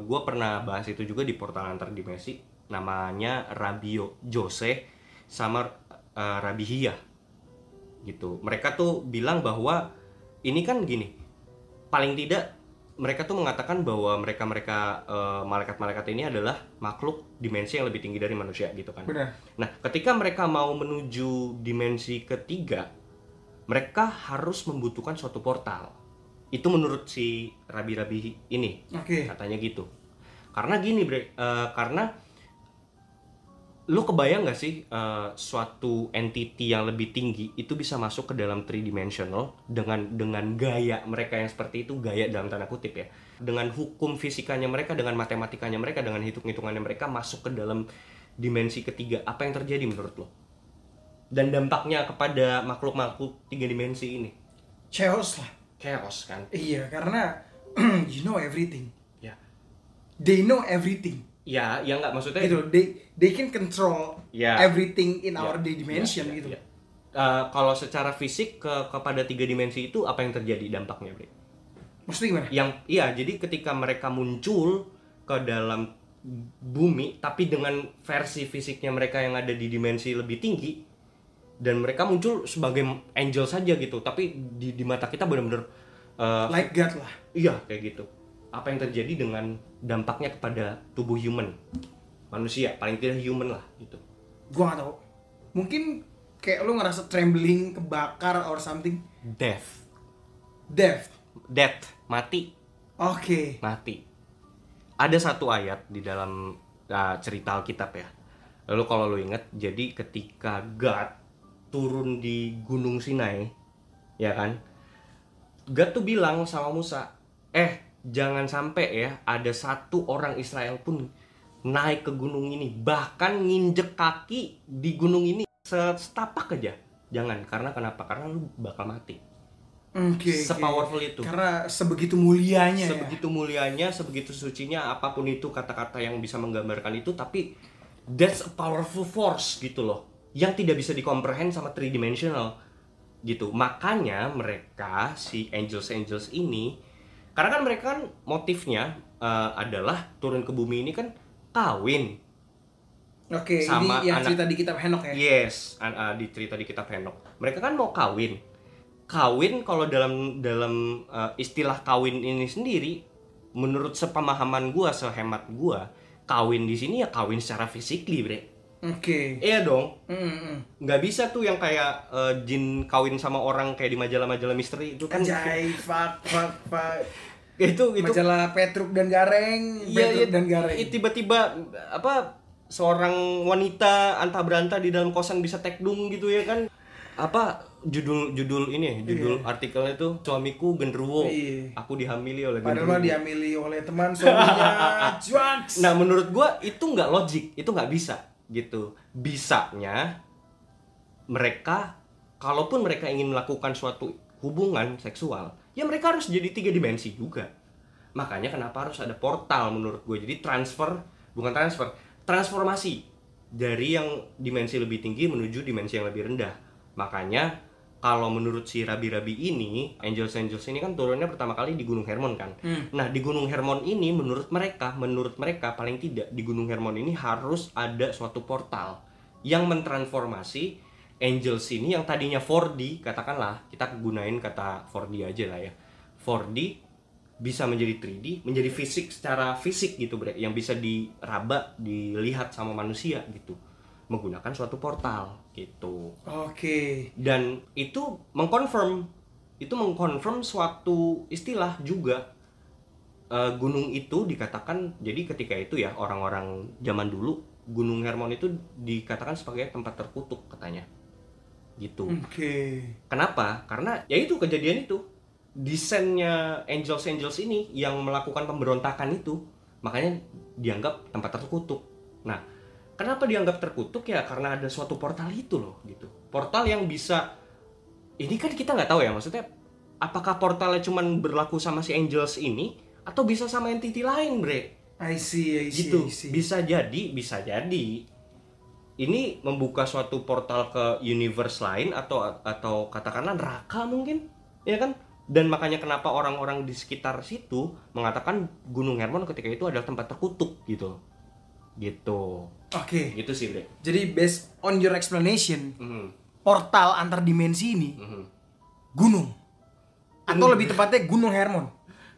[SPEAKER 3] gue pernah bahas itu juga di portal antar dimensi namanya Rabio Jose sama eh, Rabi Hia gitu. Mereka tuh bilang bahwa ini kan gini paling tidak mereka tuh mengatakan bahwa mereka mereka malaikat malaikat ini adalah makhluk dimensi yang lebih tinggi dari manusia gitu kan
[SPEAKER 2] Benar.
[SPEAKER 3] Nah, ketika mereka mau menuju dimensi ketiga, mereka harus membutuhkan suatu portal. Itu menurut si rabi-rabi ini,
[SPEAKER 2] Oke.
[SPEAKER 3] katanya gitu. Karena gini, Bre, eh, karena lu kebayang gak sih eh, suatu entity yang lebih tinggi itu bisa masuk ke dalam three dimensional dengan dengan gaya mereka yang seperti itu gaya dalam tanda kutip ya dengan hukum fisikanya mereka dengan matematikanya mereka dengan hitung-hitungannya mereka masuk ke dalam dimensi ketiga apa yang terjadi menurut lo dan dampaknya kepada makhluk-makhluk tiga dimensi ini
[SPEAKER 2] Chaos lah.
[SPEAKER 3] chaos kan
[SPEAKER 2] Iya, karena (clears throat) you know everything.
[SPEAKER 3] ya
[SPEAKER 2] They know everything.
[SPEAKER 3] Ya ya nggak maksudnya
[SPEAKER 2] Gitu. They they can control
[SPEAKER 3] Ya.
[SPEAKER 2] everything in
[SPEAKER 3] Ya,
[SPEAKER 2] our day dimension
[SPEAKER 3] ya, ya,
[SPEAKER 2] gitu.
[SPEAKER 3] ya. Eh, kalau secara fisik ke kepada tiga dimensi itu apa yang terjadi dampaknya Bre?
[SPEAKER 2] Maksudnya gimana?
[SPEAKER 3] yang iya jadi ketika mereka muncul ke dalam bumi tapi dengan versi fisiknya mereka yang ada di dimensi lebih tinggi dan mereka muncul sebagai angel saja gitu tapi di, di mata kita benar-benar eh,
[SPEAKER 2] Like God lah.
[SPEAKER 3] iya kayak gitu apa yang terjadi dengan dampaknya kepada tubuh human manusia paling tidak human lah gitu
[SPEAKER 2] Gua gak tahu. Mungkin kayak lu ngerasa trembling, kebakar or something.
[SPEAKER 3] death
[SPEAKER 2] Death.
[SPEAKER 3] death mati
[SPEAKER 2] Oke.
[SPEAKER 3] mati. Ada satu ayat di dalam uh, cerita Alkitab ya. Lalu kalau lu inget, jadi ketika God turun di Gunung Sinai, ya kan? God tuh bilang sama Musa, eh jangan sampai ya ada satu orang Israel pun naik ke gunung ini, bahkan nginjek kaki di gunung ini setapak aja. Jangan, karena kenapa? Karena lu bakal mati.
[SPEAKER 2] Oke. oke.
[SPEAKER 3] Sepowerful itu.
[SPEAKER 2] Karena sebegitu mulianya ya.
[SPEAKER 3] sebegitu mulianya, sebegitu sucinya apa pun itu kata-kata yang bisa menggambarkan itu tapi that's a powerful force gitu loh yang tidak bisa dikomprehend sama three dimensional gitu. Makanya mereka si angels angels ini karena kan mereka kan motifnya eh, adalah turun ke bumi ini kan kawin.
[SPEAKER 2] Oke,
[SPEAKER 3] Sama
[SPEAKER 2] ini yang
[SPEAKER 3] anak-
[SPEAKER 2] cerita di kitab Henok ya.
[SPEAKER 3] Yes, an- ah, di cerita di kitab Henok. Mereka kan mau kawin. Kawin kalau dalam dalam uh, istilah kawin ini sendiri, menurut sepemahaman gua, sehemat gua, kawin di sini ya kawin secara fisikly, bre.
[SPEAKER 2] Oke.
[SPEAKER 3] Iya dong,
[SPEAKER 2] Hmm, hmm.
[SPEAKER 3] nggak bisa tuh yang kayak uh, jin kawin sama orang kayak di majalah-majalah misteri itu kan.
[SPEAKER 2] Anjay, fuck, fuck, fuck.
[SPEAKER 3] Itu itu
[SPEAKER 2] Majalah Petruk dan Gareng,
[SPEAKER 3] Iya,
[SPEAKER 2] Petruk
[SPEAKER 3] iya,
[SPEAKER 2] dan Gareng.
[SPEAKER 3] tiba-tiba apa seorang wanita antah berantah di dalam kosan bisa tekdung gitu ya kan apa judul judul ini judul artikelnya tuh suamiku genderuwo
[SPEAKER 2] Iya.
[SPEAKER 3] aku dihamili oleh
[SPEAKER 2] Padahal
[SPEAKER 3] genderuwo
[SPEAKER 2] mah diamili oleh teman suaminya (laughs)
[SPEAKER 3] nah menurut gua itu nggak logik itu nggak bisa gitu. Bisanya mereka kalaupun mereka ingin melakukan suatu hubungan seksual ya mereka harus jadi tiga dimensi juga. Makanya kenapa harus ada portal menurut gue jadi transfer bukan transfer transformasi dari yang dimensi lebih tinggi menuju dimensi yang lebih rendah. Makanya kalau menurut si rabi-rabi ini angels angels ini kan turunnya pertama kali di Gunung Hermon kan. Nah di Gunung Hermon ini menurut mereka menurut mereka paling tidak di Gunung Hermon ini harus ada suatu portal yang mentransformasi angels ini yang tadinya 4D katakanlah kita gunain kata 4D aja lah ya. 4D bisa menjadi 3D, menjadi fisik secara fisik gitu bre, yang bisa diraba, dilihat sama manusia gitu, menggunakan suatu portal gitu.
[SPEAKER 2] Oke.
[SPEAKER 3] Dan itu mengkonfirm, itu mengkonfirm suatu istilah juga. Eh, gunung itu dikatakan, jadi ketika itu ya orang-orang zaman dulu, Gunung Hermon itu dikatakan sebagai tempat terkutuk katanya, gitu.
[SPEAKER 2] Oke.
[SPEAKER 3] Kenapa? Karena ya itu kejadian itu desainnya angels angels ini yang melakukan pemberontakan itu makanya dianggap tempat terkutuk nah kenapa dianggap terkutuk? Ya karena ada suatu portal itu loh gitu. Portal yang bisa ini kan kita nggak tahu ya maksudnya apakah portalnya cuman berlaku sama si angels ini atau bisa sama entity lain bre?
[SPEAKER 2] I see, I see,
[SPEAKER 3] gitu.
[SPEAKER 2] I see.
[SPEAKER 3] bisa jadi bisa jadi ini membuka suatu portal ke universe lain atau atau katakanlah neraka mungkin ya kan? Dan makanya kenapa orang-orang di sekitar situ mengatakan Gunung Hermon ketika itu adalah tempat terkutuk gitu gitu
[SPEAKER 2] Oke.
[SPEAKER 3] gitu sih Bre
[SPEAKER 2] Jadi based on your explanation,
[SPEAKER 3] Mhm,
[SPEAKER 2] portal antar dimensi ini
[SPEAKER 3] mhm.
[SPEAKER 2] gunung. Atau lebih tepatnya Gunung Hermon.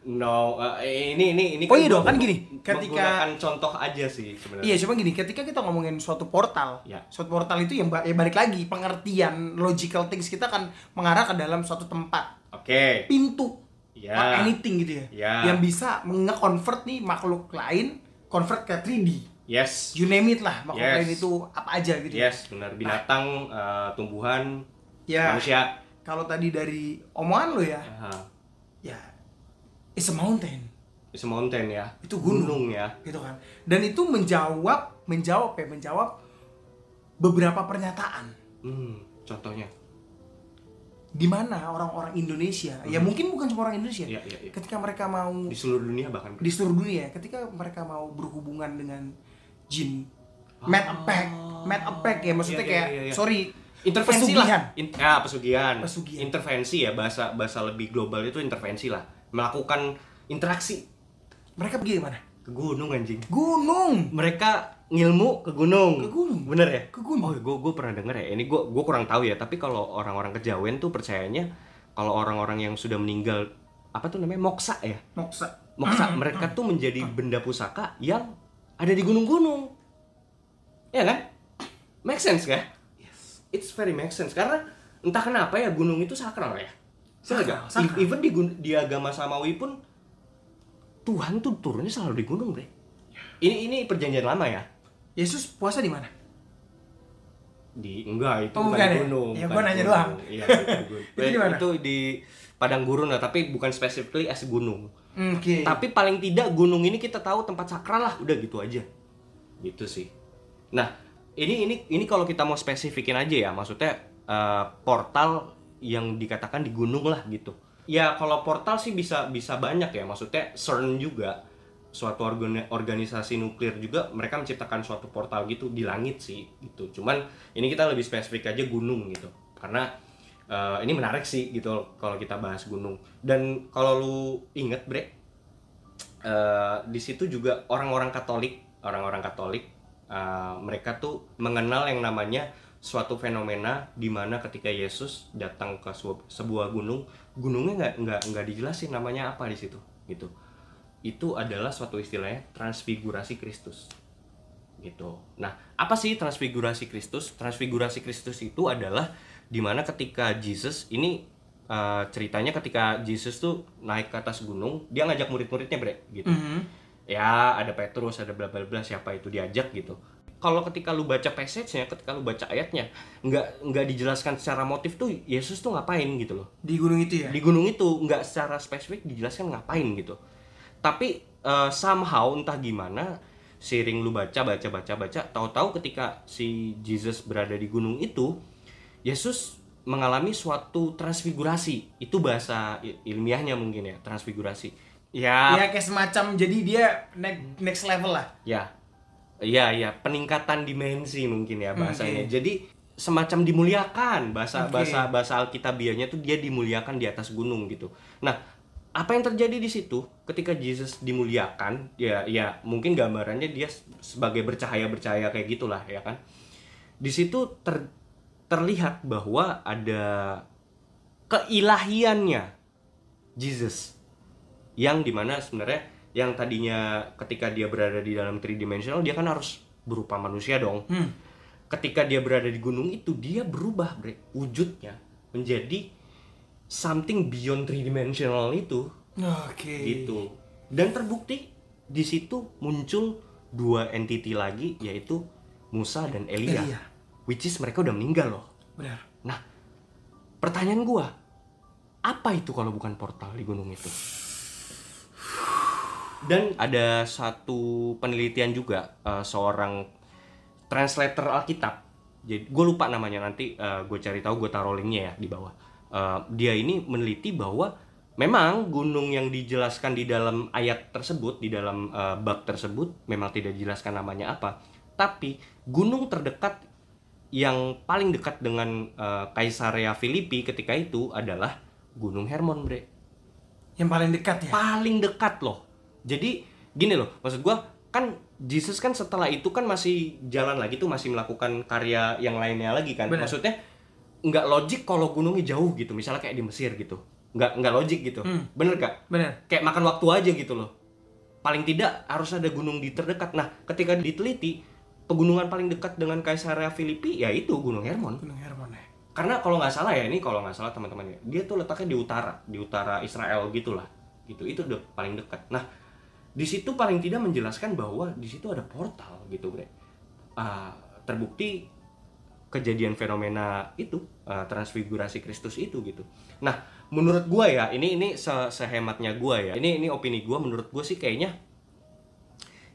[SPEAKER 3] no eh, ini ini ini
[SPEAKER 2] Oh iya dong, kan gini, ketika-
[SPEAKER 3] menggunakan contoh aja sih sebenarnya
[SPEAKER 2] Iya, cuma gini, ketika kita ngomongin suatu portal,
[SPEAKER 3] Ya.
[SPEAKER 2] suatu portal itu yang ba- ya balik lagi pengertian logical things kita kan mengarah ke dalam suatu tempat,
[SPEAKER 3] oke
[SPEAKER 2] pintu,
[SPEAKER 3] Ya.
[SPEAKER 2] or anything gitu ya,
[SPEAKER 3] Ya.
[SPEAKER 2] yang bisa nge-convert nih makhluk lain, convert ke 3D,
[SPEAKER 3] yes
[SPEAKER 2] you name it lah, makhluk
[SPEAKER 3] Yes.
[SPEAKER 2] lain itu apa aja gitu. ya.
[SPEAKER 3] yes benar binatang eh, tumbuhan
[SPEAKER 2] Ya,
[SPEAKER 3] manusia
[SPEAKER 2] kalau tadi dari omongan lo ya,
[SPEAKER 3] Aha.
[SPEAKER 2] ya, it's a mountain.
[SPEAKER 3] It's a mountain ya.
[SPEAKER 2] Itu gunung.
[SPEAKER 3] ya.
[SPEAKER 2] gitu kan dan itu menjawab menjawab ya menjawab beberapa pernyataan
[SPEAKER 3] Hmm, contohnya.
[SPEAKER 2] di mana orang-orang Indonesia ya mungkin bukan cuma orang Indonesia
[SPEAKER 3] Hmm. Iya, iya, iya.
[SPEAKER 2] ketika mereka mau
[SPEAKER 3] Di seluruh dunia bahkan.
[SPEAKER 2] di seluruh dunia ketika mereka mau berhubungan dengan jin mad attack mad attack ya maksudnya
[SPEAKER 3] Ah. Iya,
[SPEAKER 2] kayak
[SPEAKER 3] iya, iya.
[SPEAKER 2] sorry
[SPEAKER 3] intervensi
[SPEAKER 2] pesugihan.
[SPEAKER 3] lah. In- ya, pesugihan.
[SPEAKER 2] Pesugihan.
[SPEAKER 3] Intervensi ya bahasa bahasa lebih global itu intervensi lah. Melakukan interaksi
[SPEAKER 2] mereka pergi mana
[SPEAKER 3] ke gunung anjing.
[SPEAKER 2] gunung
[SPEAKER 3] Mereka ngilmu ke gunung.
[SPEAKER 2] Ke gunung.
[SPEAKER 3] Bener ya?
[SPEAKER 2] Ke gunung.
[SPEAKER 3] Oh, gue gue pernah denger ya. Ini gue gue kurang tahu ya. Tapi kalau orang-orang kejawen tuh percayanya kalau orang-orang yang sudah meninggal apa tuh namanya moksa ya.
[SPEAKER 2] moksa
[SPEAKER 3] Moksa mereka tuh menjadi benda pusaka yang ada di gunung-gunung. Ya kan? Make sense kan? Yes. It's very make sense karena entah kenapa ya gunung itu sakral ya.
[SPEAKER 2] Sakral, sakral.
[SPEAKER 3] Even di, di agama Samawi pun Tuhan tuh turunnya selalu di gunung, Bre. Ini ini perjanjian lama ya.
[SPEAKER 2] Yesus puasa di mana
[SPEAKER 3] Di enggak itu
[SPEAKER 2] Oh,
[SPEAKER 3] bukan
[SPEAKER 2] bukan ya?
[SPEAKER 3] gunung.
[SPEAKER 2] Ya,
[SPEAKER 3] bukan
[SPEAKER 2] gua nanya
[SPEAKER 3] gunung.
[SPEAKER 2] doang.
[SPEAKER 3] Iya, (laughs) itu.
[SPEAKER 2] Itu?
[SPEAKER 3] Itu di padang gurun lah, tapi bukan specifically as gunung.
[SPEAKER 2] Oke
[SPEAKER 3] Tapi paling tidak gunung ini kita tahu tempat sakral lah, udah gitu aja. Gitu sih. Nah, ini ini ini kalau kita mau spesifikin aja ya, maksudnya eh, portal yang dikatakan di gunung lah gitu. Ya kalau portal sih bisa bisa banyak ya, maksudnya CERN juga suatu organi- organisasi nuklir juga mereka menciptakan suatu portal gitu di langit sih gitu. Cuman ini kita lebih spesifik aja gunung gitu. Karena eh, ini menarik sih gitu kalau kita bahas gunung. Dan kalau lu inget Bre, eh, di situ juga orang-orang Katolik, orang-orang Katolik, eh, mereka tuh mengenal yang namanya suatu fenomena di mana ketika Yesus datang ke sebuah, sebuah gunung, gunungnya nggak nggak nggak dijelasin namanya apa di situ, gitu. Itu adalah suatu istilahnya transfigurasi Kristus, gitu. Nah, apa sih transfigurasi Kristus? Transfigurasi Kristus itu adalah di mana ketika Jesus ini eh, ceritanya ketika Jesus tuh naik ke atas gunung, dia ngajak murid-muridnya bre, gitu.
[SPEAKER 2] Mhm.
[SPEAKER 3] Ya, ada Petrus, ada bla bla bla, siapa itu diajak gitu. Kalau ketika lu baca passage-nya, ketika lu baca ayatnya, nggak nggak dijelaskan secara motif tuh Yesus tuh ngapain gitu loh
[SPEAKER 2] di gunung itu ya
[SPEAKER 3] di gunung itu nggak secara spesifik dijelaskan ngapain gitu tapi eh, somehow entah gimana sering lu baca baca baca baca tahu-tahu ketika si Jesus berada di gunung itu Yesus mengalami suatu transfigurasi. Itu bahasa il- ilmiahnya mungkin ya transfigurasi. Ya.
[SPEAKER 2] Ya kayak semacam jadi dia next next level lah.
[SPEAKER 3] Ya. Ya ya peningkatan dimensi mungkin ya bahasanya.
[SPEAKER 2] Oke.
[SPEAKER 3] jadi semacam dimuliakan. Bahasa
[SPEAKER 2] Oke.
[SPEAKER 3] bahasa bahasa alkitabiahnya tuh dia dimuliakan di atas gunung gitu. Nah apa yang terjadi di situ? Ketika Jesus dimuliakan ya ya mungkin gambarannya dia sebagai bercahaya bercahaya kayak gitulah ya kan? Di situ ter- terlihat bahwa ada keilahiannya Jesus. Yang di mana sebenarnya yang tadinya ketika dia berada di dalam tridimensional dia kan harus berupa manusia dong.
[SPEAKER 2] Hmm.
[SPEAKER 3] ketika dia berada di gunung itu dia berubah bre. Wujudnya menjadi something beyond three dimensional itu.
[SPEAKER 2] Oke.
[SPEAKER 3] Gitu. Dan terbukti di situ muncul dua entity lagi yaitu Musa dan Elia,
[SPEAKER 2] Elia.
[SPEAKER 3] Which is mereka udah meninggal loh
[SPEAKER 2] benar
[SPEAKER 3] nah pertanyaan gua apa itu kalau bukan portal di gunung itu? Dan ada satu penelitian juga eh, seorang translator Alkitab. Jadi gue lupa namanya nanti gue cari tahu gue taruh linknya ya di bawah. Eh, dia ini meneliti bahwa memang gunung yang dijelaskan di dalam ayat tersebut di dalam eh, bab tersebut memang tidak dijelaskan namanya apa. Tapi gunung terdekat yang paling dekat dengan eh, Kaisarea Filipi ketika itu adalah Gunung Hermon, Bre
[SPEAKER 2] Yang paling dekat ya.
[SPEAKER 3] paling dekat loh. Jadi gini loh, maksud gua kan Jesus kan setelah itu kan masih jalan lagi tuh masih melakukan karya yang lainnya lagi kan.
[SPEAKER 2] Benar.
[SPEAKER 3] Maksudnya nggak logik kalau gunungnya jauh gitu, misalnya kayak di Mesir gitu. Nggak nggak logik gitu.
[SPEAKER 2] Hmm.
[SPEAKER 3] Bener gak?
[SPEAKER 2] Bener.
[SPEAKER 3] Kayak makan waktu aja gitu loh. Paling tidak harus ada gunung di terdekat. Nah, ketika diteliti pegunungan paling dekat dengan Kaisarea Filipi ya itu Gunung Hermon.
[SPEAKER 2] Gunung Hermon ya.
[SPEAKER 3] karena kalau nggak salah ya ini kalau nggak salah teman-teman ya dia tuh letaknya di utara di utara Israel gitulah. Gitu itu udah paling dekat. Nah di situ paling tidak menjelaskan bahwa di situ ada portal gitu bre. Ah, terbukti kejadian fenomena itu ah, transfigurasi Kristus itu gitu. Nah menurut gua ya ini ini se- sehematnya gua ya. Ini ini opini gua menurut gua sih kayaknya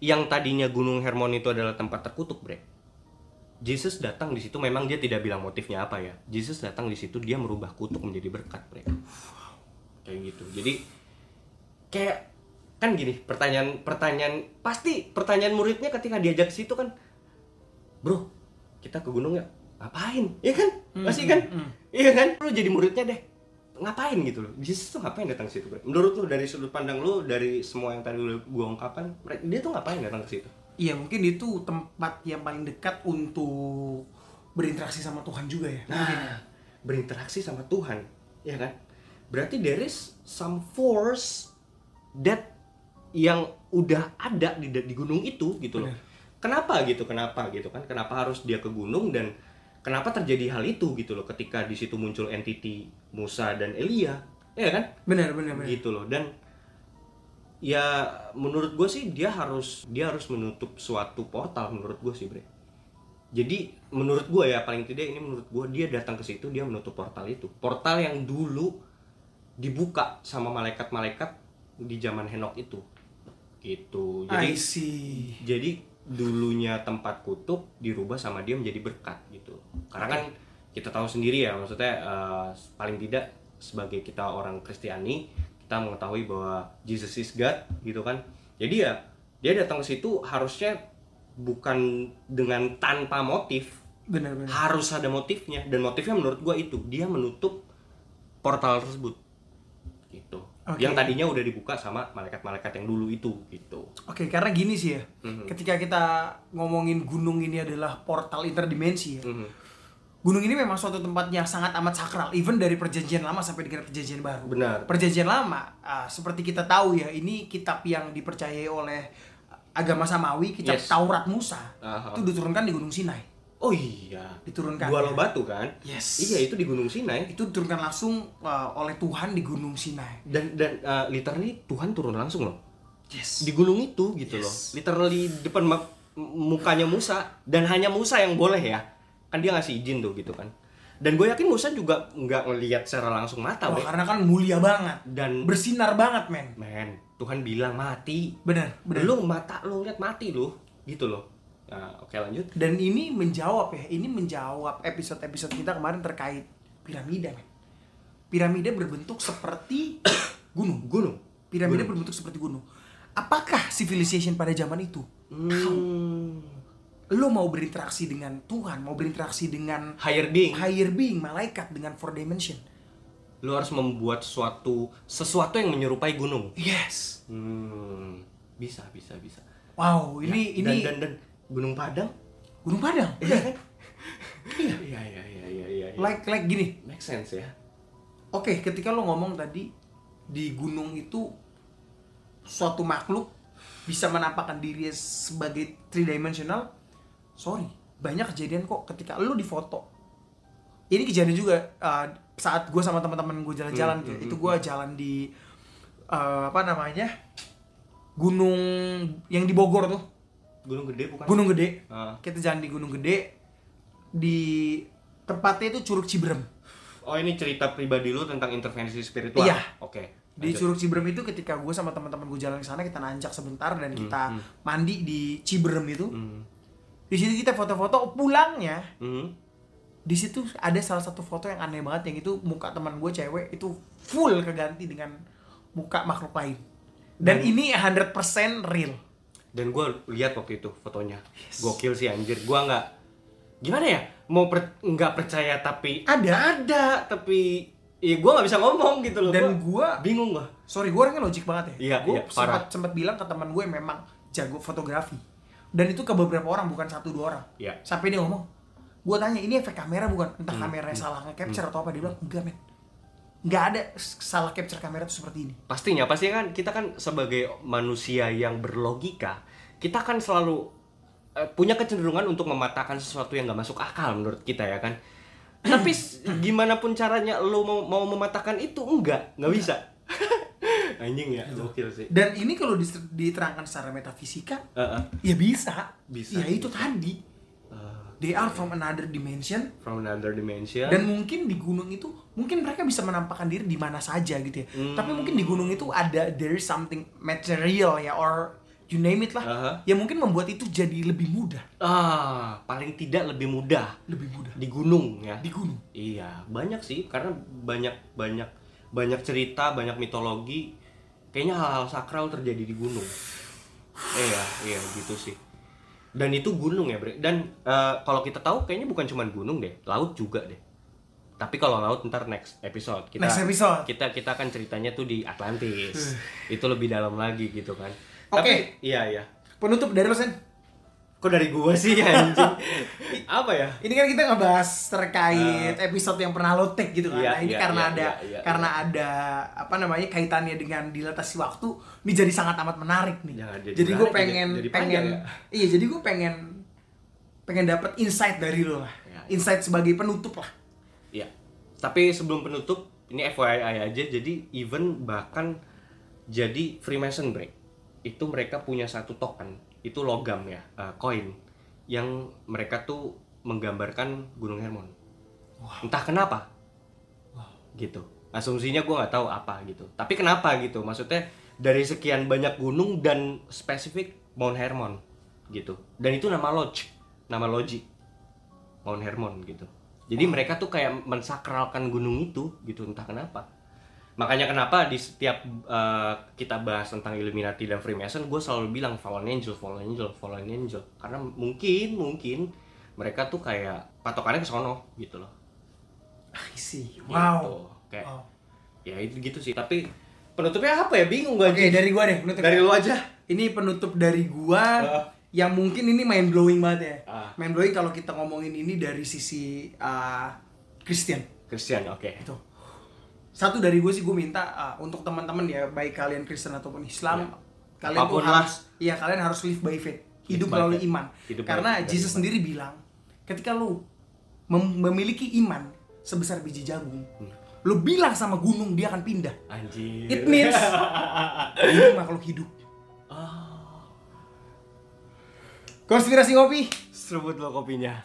[SPEAKER 3] yang tadinya Gunung Hermon itu adalah tempat terkutuk bre Jesus datang di situ memang dia tidak bilang motifnya apa ya. Jesus datang di situ dia merubah kutuk menjadi berkat, Bre. Kayak gitu. Jadi kayak kan gini, pertanyaan pertanyaan pasti pertanyaan muridnya ketika diajak ke situ kan, "Bro, kita ke gunung nggak? Ngapain?" Iya kan? Pasti kan? Iya kan? Lu jadi muridnya deh. Ngapain gitu loh. Jesus tuh ngapain datang ke situ? Menurut lu dari sudut pandang lu dari semua yang tadi lu gua ungkapkan, mereka- dia tuh ngapain datang ke situ?
[SPEAKER 2] Iya mungkin itu tempat yang paling dekat untuk berinteraksi sama Tuhan juga ya. Mungkin ya.
[SPEAKER 3] Nah, berinteraksi sama Tuhan, ya kan? Berarti there is some force that yang udah ada di di gunung itu gitu loh.
[SPEAKER 2] Benar.
[SPEAKER 3] Kenapa gitu? Kenapa gitu kan? Kenapa harus dia ke gunung dan kenapa terjadi hal itu gitu loh ketika di situ muncul entity Musa dan Elia, ya kan?
[SPEAKER 2] Benar benar benar.
[SPEAKER 3] gitu loh dan ya menurut gue sih dia harus dia harus menutup suatu portal menurut gue sih bre jadi menurut gue ya paling tidak ini menurut gue dia datang ke situ dia menutup portal itu portal yang dulu dibuka sama malaikat-malaikat di zaman Henok itu gitu jadi
[SPEAKER 2] I see.
[SPEAKER 3] jadi dulunya tempat kutub dirubah sama dia menjadi berkat gitu. Karena kan kita tahu sendiri ya maksudnya eh, paling tidak sebagai kita orang Kristiani kita mengetahui bahwa Jesus is God gitu kan. Jadi ya dia datang ke situ harusnya bukan dengan tanpa motif.
[SPEAKER 2] Benar benar.
[SPEAKER 3] harus ada motifnya. Dan motifnya menurut gua itu dia menutup portal tersebut
[SPEAKER 2] Oke.
[SPEAKER 3] yang tadinya udah dibuka sama malaikat-malaikat yang dulu itu gitu
[SPEAKER 2] Oke, karena gini sih ya.
[SPEAKER 3] Mhm.
[SPEAKER 2] Ketika kita ngomongin gunung ini adalah portal interdimensi ya.
[SPEAKER 3] Mhm.
[SPEAKER 2] Gunung ini memang suatu tempat yang sangat amat sakral, even dari perjanjian lama sampai dengan perjanjian baru.
[SPEAKER 3] benar
[SPEAKER 2] Perjanjian lama, ah, seperti kita tahu ya, ini kitab yang dipercayai oleh agama Samawi, kitab
[SPEAKER 3] Yes.
[SPEAKER 2] Taurat Musa.
[SPEAKER 3] Aha.
[SPEAKER 2] Itu diturunkan di Gunung Sinai.
[SPEAKER 3] Oh iya,
[SPEAKER 2] Diturunkan.
[SPEAKER 3] Dua loh batu kan?
[SPEAKER 2] Yes.
[SPEAKER 3] Iya itu di Gunung Sinai.
[SPEAKER 2] Itu diturunkan langsung ah, oleh Tuhan di Gunung Sinai.
[SPEAKER 3] Dan dan uh, literally Tuhan turun langsung loh
[SPEAKER 2] Yes.
[SPEAKER 3] di gunung itu gitu loh.
[SPEAKER 2] Yes.
[SPEAKER 3] Literally depan mukanya Musa dan hanya Musa yang boleh ya. Kan dia ngasih izin tuh gitu kan. Dan gue yakin Musa juga nggak ngelihat secara langsung mata,
[SPEAKER 2] Wah,
[SPEAKER 3] Bre.
[SPEAKER 2] karena kan mulia banget.
[SPEAKER 3] Dan
[SPEAKER 2] Bersinar banget, men.
[SPEAKER 3] men, Tuhan bilang mati.
[SPEAKER 2] Bener, bener.
[SPEAKER 3] Lu mata lu lihat mati lu, gitu loh. Nah, oke lanjut.
[SPEAKER 2] Dan ini menjawab ya, ini menjawab episode-episode kita kemarin terkait piramida, men. Piramida berbentuk seperti (coughs) gunung.
[SPEAKER 3] Gunung.
[SPEAKER 2] Piramida
[SPEAKER 3] Gunung.
[SPEAKER 2] berbentuk seperti gunung. Apakah civilization pada zaman itu?
[SPEAKER 3] Hmm.
[SPEAKER 2] Lo mau berinteraksi dengan Tuhan, mau berinteraksi dengan
[SPEAKER 3] Higher being.
[SPEAKER 2] higher being, malaikat dengan four dimension.
[SPEAKER 3] Lu harus membuat suatu sesuatu yang menyerupai gunung.
[SPEAKER 2] Yes.
[SPEAKER 3] Hmm, bisa, bisa, bisa.
[SPEAKER 2] Wow, ini
[SPEAKER 3] Ya,
[SPEAKER 2] ini
[SPEAKER 3] dan, dan, dan Gunung Padang?
[SPEAKER 2] Gunung Padang.
[SPEAKER 3] Iya kan? Iya, iya, iya, iya, iya, iya.
[SPEAKER 2] Like like gini.
[SPEAKER 3] Make sense ya.
[SPEAKER 2] Oke, ketika lo ngomong tadi di gunung itu suatu makhluk bisa menampakkan diri sebagai three dimensional, sorry, banyak kejadian kok ketika lo difoto. Ini kejadian juga uh, saat gue sama teman-teman gue jalan-jalan,
[SPEAKER 3] Hmm,
[SPEAKER 2] gitu.
[SPEAKER 3] hmm,
[SPEAKER 2] itu gue jalan di uh, apa namanya gunung yang di Bogor tuh,
[SPEAKER 3] Gunung Gede bukan?
[SPEAKER 2] Gunung Gede.
[SPEAKER 3] Ah.
[SPEAKER 2] Kita jalan di Gunung Gede di tempatnya itu Curug Ciberem.
[SPEAKER 3] Oh ini cerita pribadi lu tentang intervensi spiritual.
[SPEAKER 2] Iya.
[SPEAKER 3] Oke.
[SPEAKER 2] Di
[SPEAKER 3] lanjut.
[SPEAKER 2] Curug Ciberem itu ketika gue sama teman-teman gue jalan ke sana kita nanjak sebentar dan kita
[SPEAKER 3] hmm.
[SPEAKER 2] mandi di Ciberem itu.
[SPEAKER 3] Hmm.
[SPEAKER 2] Di situ kita foto-foto pulangnya.
[SPEAKER 3] Hmm.
[SPEAKER 2] Di situ ada salah satu foto yang aneh banget yang itu muka teman gue cewek itu full keganti dengan muka makhluk lain. Dan
[SPEAKER 3] Dan-
[SPEAKER 2] ini 100% real.
[SPEAKER 3] Dan gue lihat waktu itu fotonya. Gokil sih anjir. Gua nggak gimana ya? Mau per- nggak percaya tapi
[SPEAKER 2] Ada.
[SPEAKER 3] ada tapi ya gue nggak bisa ngomong gitu loh.
[SPEAKER 2] Dan
[SPEAKER 3] gua- bingung gua.
[SPEAKER 2] Sorry, gue orangnya logik banget ya.
[SPEAKER 3] Iya,
[SPEAKER 2] gue
[SPEAKER 3] iya,
[SPEAKER 2] sempat sempat bilang ke teman gue memang jago fotografi. Dan itu ke beberapa orang bukan satu dua orang.
[SPEAKER 3] Iya.
[SPEAKER 2] Sampai dia ngomong, gue tanya ini efek kamera bukan? Entah
[SPEAKER 3] Hmm,
[SPEAKER 2] kameranya salah nge-capture atau apa dia bilang enggak men. Nggak ada salah capture kamera tuh seperti ini.
[SPEAKER 3] Pastinya, pasti kan kita kan sebagai manusia yang berlogika, kita kan selalu eh, punya kecenderungan untuk mematahkan sesuatu yang nggak masuk akal menurut kita ya kan. (clears throat) Tapi gimana pun caranya lo mau, mau mematahkan itu enggak, nggak bisa. (laughs) Anjing ya, gokil sih.
[SPEAKER 2] Dan ini kalau diterangkan secara metafisika,
[SPEAKER 3] Heeh.
[SPEAKER 2] ya bisa.
[SPEAKER 3] Bisa,
[SPEAKER 2] Ya itu
[SPEAKER 3] bisa.
[SPEAKER 2] tadi. They are from another dimension.
[SPEAKER 3] from another dimension.
[SPEAKER 2] Dan mungkin di gunung itu, mungkin mereka bisa menampakkan diri di mana saja gitu ya.
[SPEAKER 3] Hmm.
[SPEAKER 2] Tapi mungkin di gunung itu ada there is something material ya or you name it lah.
[SPEAKER 3] Aha.
[SPEAKER 2] Ya mungkin membuat itu jadi lebih mudah,
[SPEAKER 3] ah, paling tidak lebih mudah
[SPEAKER 2] lebih mudah
[SPEAKER 3] di gunung ya.
[SPEAKER 2] di gunung.
[SPEAKER 3] Iya, banyak sih karena banyak banyak banyak cerita, banyak mitologi. Kayaknya hal-hal sakral terjadi di gunung. Iya, iya gitu sih. Dan itu gunung ya, Bre. Dan eh, kalau kita tahu kayaknya bukan cuma gunung deh, laut juga deh. Tapi kalau laut ntar next episode kita
[SPEAKER 2] Next episode.
[SPEAKER 3] kita kita akan ceritanya tuh di Atlantis. itu lebih dalam lagi gitu kan.
[SPEAKER 2] Oke.
[SPEAKER 3] Tapi iya iya.
[SPEAKER 2] Penutup dari lo Sen.
[SPEAKER 3] Kok dari gua sih anjing? (laughs) Apa ya?
[SPEAKER 2] Ini kan kita ngebahas terkait episode yang pernah lo take gitu kan.
[SPEAKER 3] Iya,
[SPEAKER 2] nah, ini
[SPEAKER 3] iya,
[SPEAKER 2] karena
[SPEAKER 3] iya,
[SPEAKER 2] ada
[SPEAKER 3] iya, iya,
[SPEAKER 2] karena ada apa namanya kaitannya dengan dilatasi waktu, ini jadi sangat amat menarik nih.
[SPEAKER 3] Jangan jadi
[SPEAKER 2] jadi gue pengen
[SPEAKER 3] jadi- jadi
[SPEAKER 2] pengen
[SPEAKER 3] ya.
[SPEAKER 2] iya, jadi gue pengen pengen dapat insight dari lo lah.
[SPEAKER 3] Ya, ya.
[SPEAKER 2] Insight sebagai penutup lah.
[SPEAKER 3] Iya. Tapi sebelum penutup, ini FYI aja. Jadi even bahkan jadi Freemason break itu mereka punya satu token itu logam ya, eh, koin yang mereka tuh menggambarkan Gunung Hermon. Entah kenapa. Gitu. Asumsinya gue nggak tahu apa gitu. Tapi kenapa gitu? Maksudnya dari sekian banyak gunung dan spesifik Mount Hermon gitu. Dan itu nama lodge, nama loji. Mount Hermon gitu. Jadi mereka tuh kayak mensakralkan gunung itu gitu entah kenapa. Makanya kenapa di setiap uh, kita bahas tentang Illuminati dan Freemason, gue selalu bilang fallen angel, fallen angel, fallen angel. Karena mungkin mungkin mereka tuh kayak patokannya ke sono gitu loh.
[SPEAKER 2] I see.
[SPEAKER 3] Gitu.
[SPEAKER 2] Wow.
[SPEAKER 3] Kayak
[SPEAKER 2] Wow.
[SPEAKER 3] ya itu gitu sih. Tapi penutupnya apa ya? Bingung gue.
[SPEAKER 2] Oke, dari gua deh penutup.
[SPEAKER 3] Dari lu aja.
[SPEAKER 2] Ini penutup dari gua
[SPEAKER 3] Ah.
[SPEAKER 2] yang mungkin ini mind blowing banget ya.
[SPEAKER 3] Ah.
[SPEAKER 2] Mind blowing kalau kita ngomongin ini dari sisi uh, Christian.
[SPEAKER 3] Christian, oke.
[SPEAKER 2] Itu. Satu dari gue sih gue minta uh, untuk teman-teman ya baik kalian Kristen ataupun Islam,
[SPEAKER 3] Ya.
[SPEAKER 2] kalian
[SPEAKER 3] Apa pun
[SPEAKER 2] tuh
[SPEAKER 3] lah.
[SPEAKER 2] harus iya kalian harus live by faith.
[SPEAKER 3] Live
[SPEAKER 2] Hidup
[SPEAKER 3] by
[SPEAKER 2] melalui
[SPEAKER 3] faith.
[SPEAKER 2] iman.
[SPEAKER 3] Hidup
[SPEAKER 2] Karena
[SPEAKER 3] melalui
[SPEAKER 2] Jesus sendiri bilang, ketika lu mem- memiliki iman sebesar biji jagung,
[SPEAKER 3] Hmm.
[SPEAKER 2] lu bilang sama gunung dia akan pindah.
[SPEAKER 3] Anjir.
[SPEAKER 2] It means (laughs) ini makhluk hidup.
[SPEAKER 3] Ah.
[SPEAKER 2] Konspirasi ngopi.
[SPEAKER 3] Seruput lo kopinya.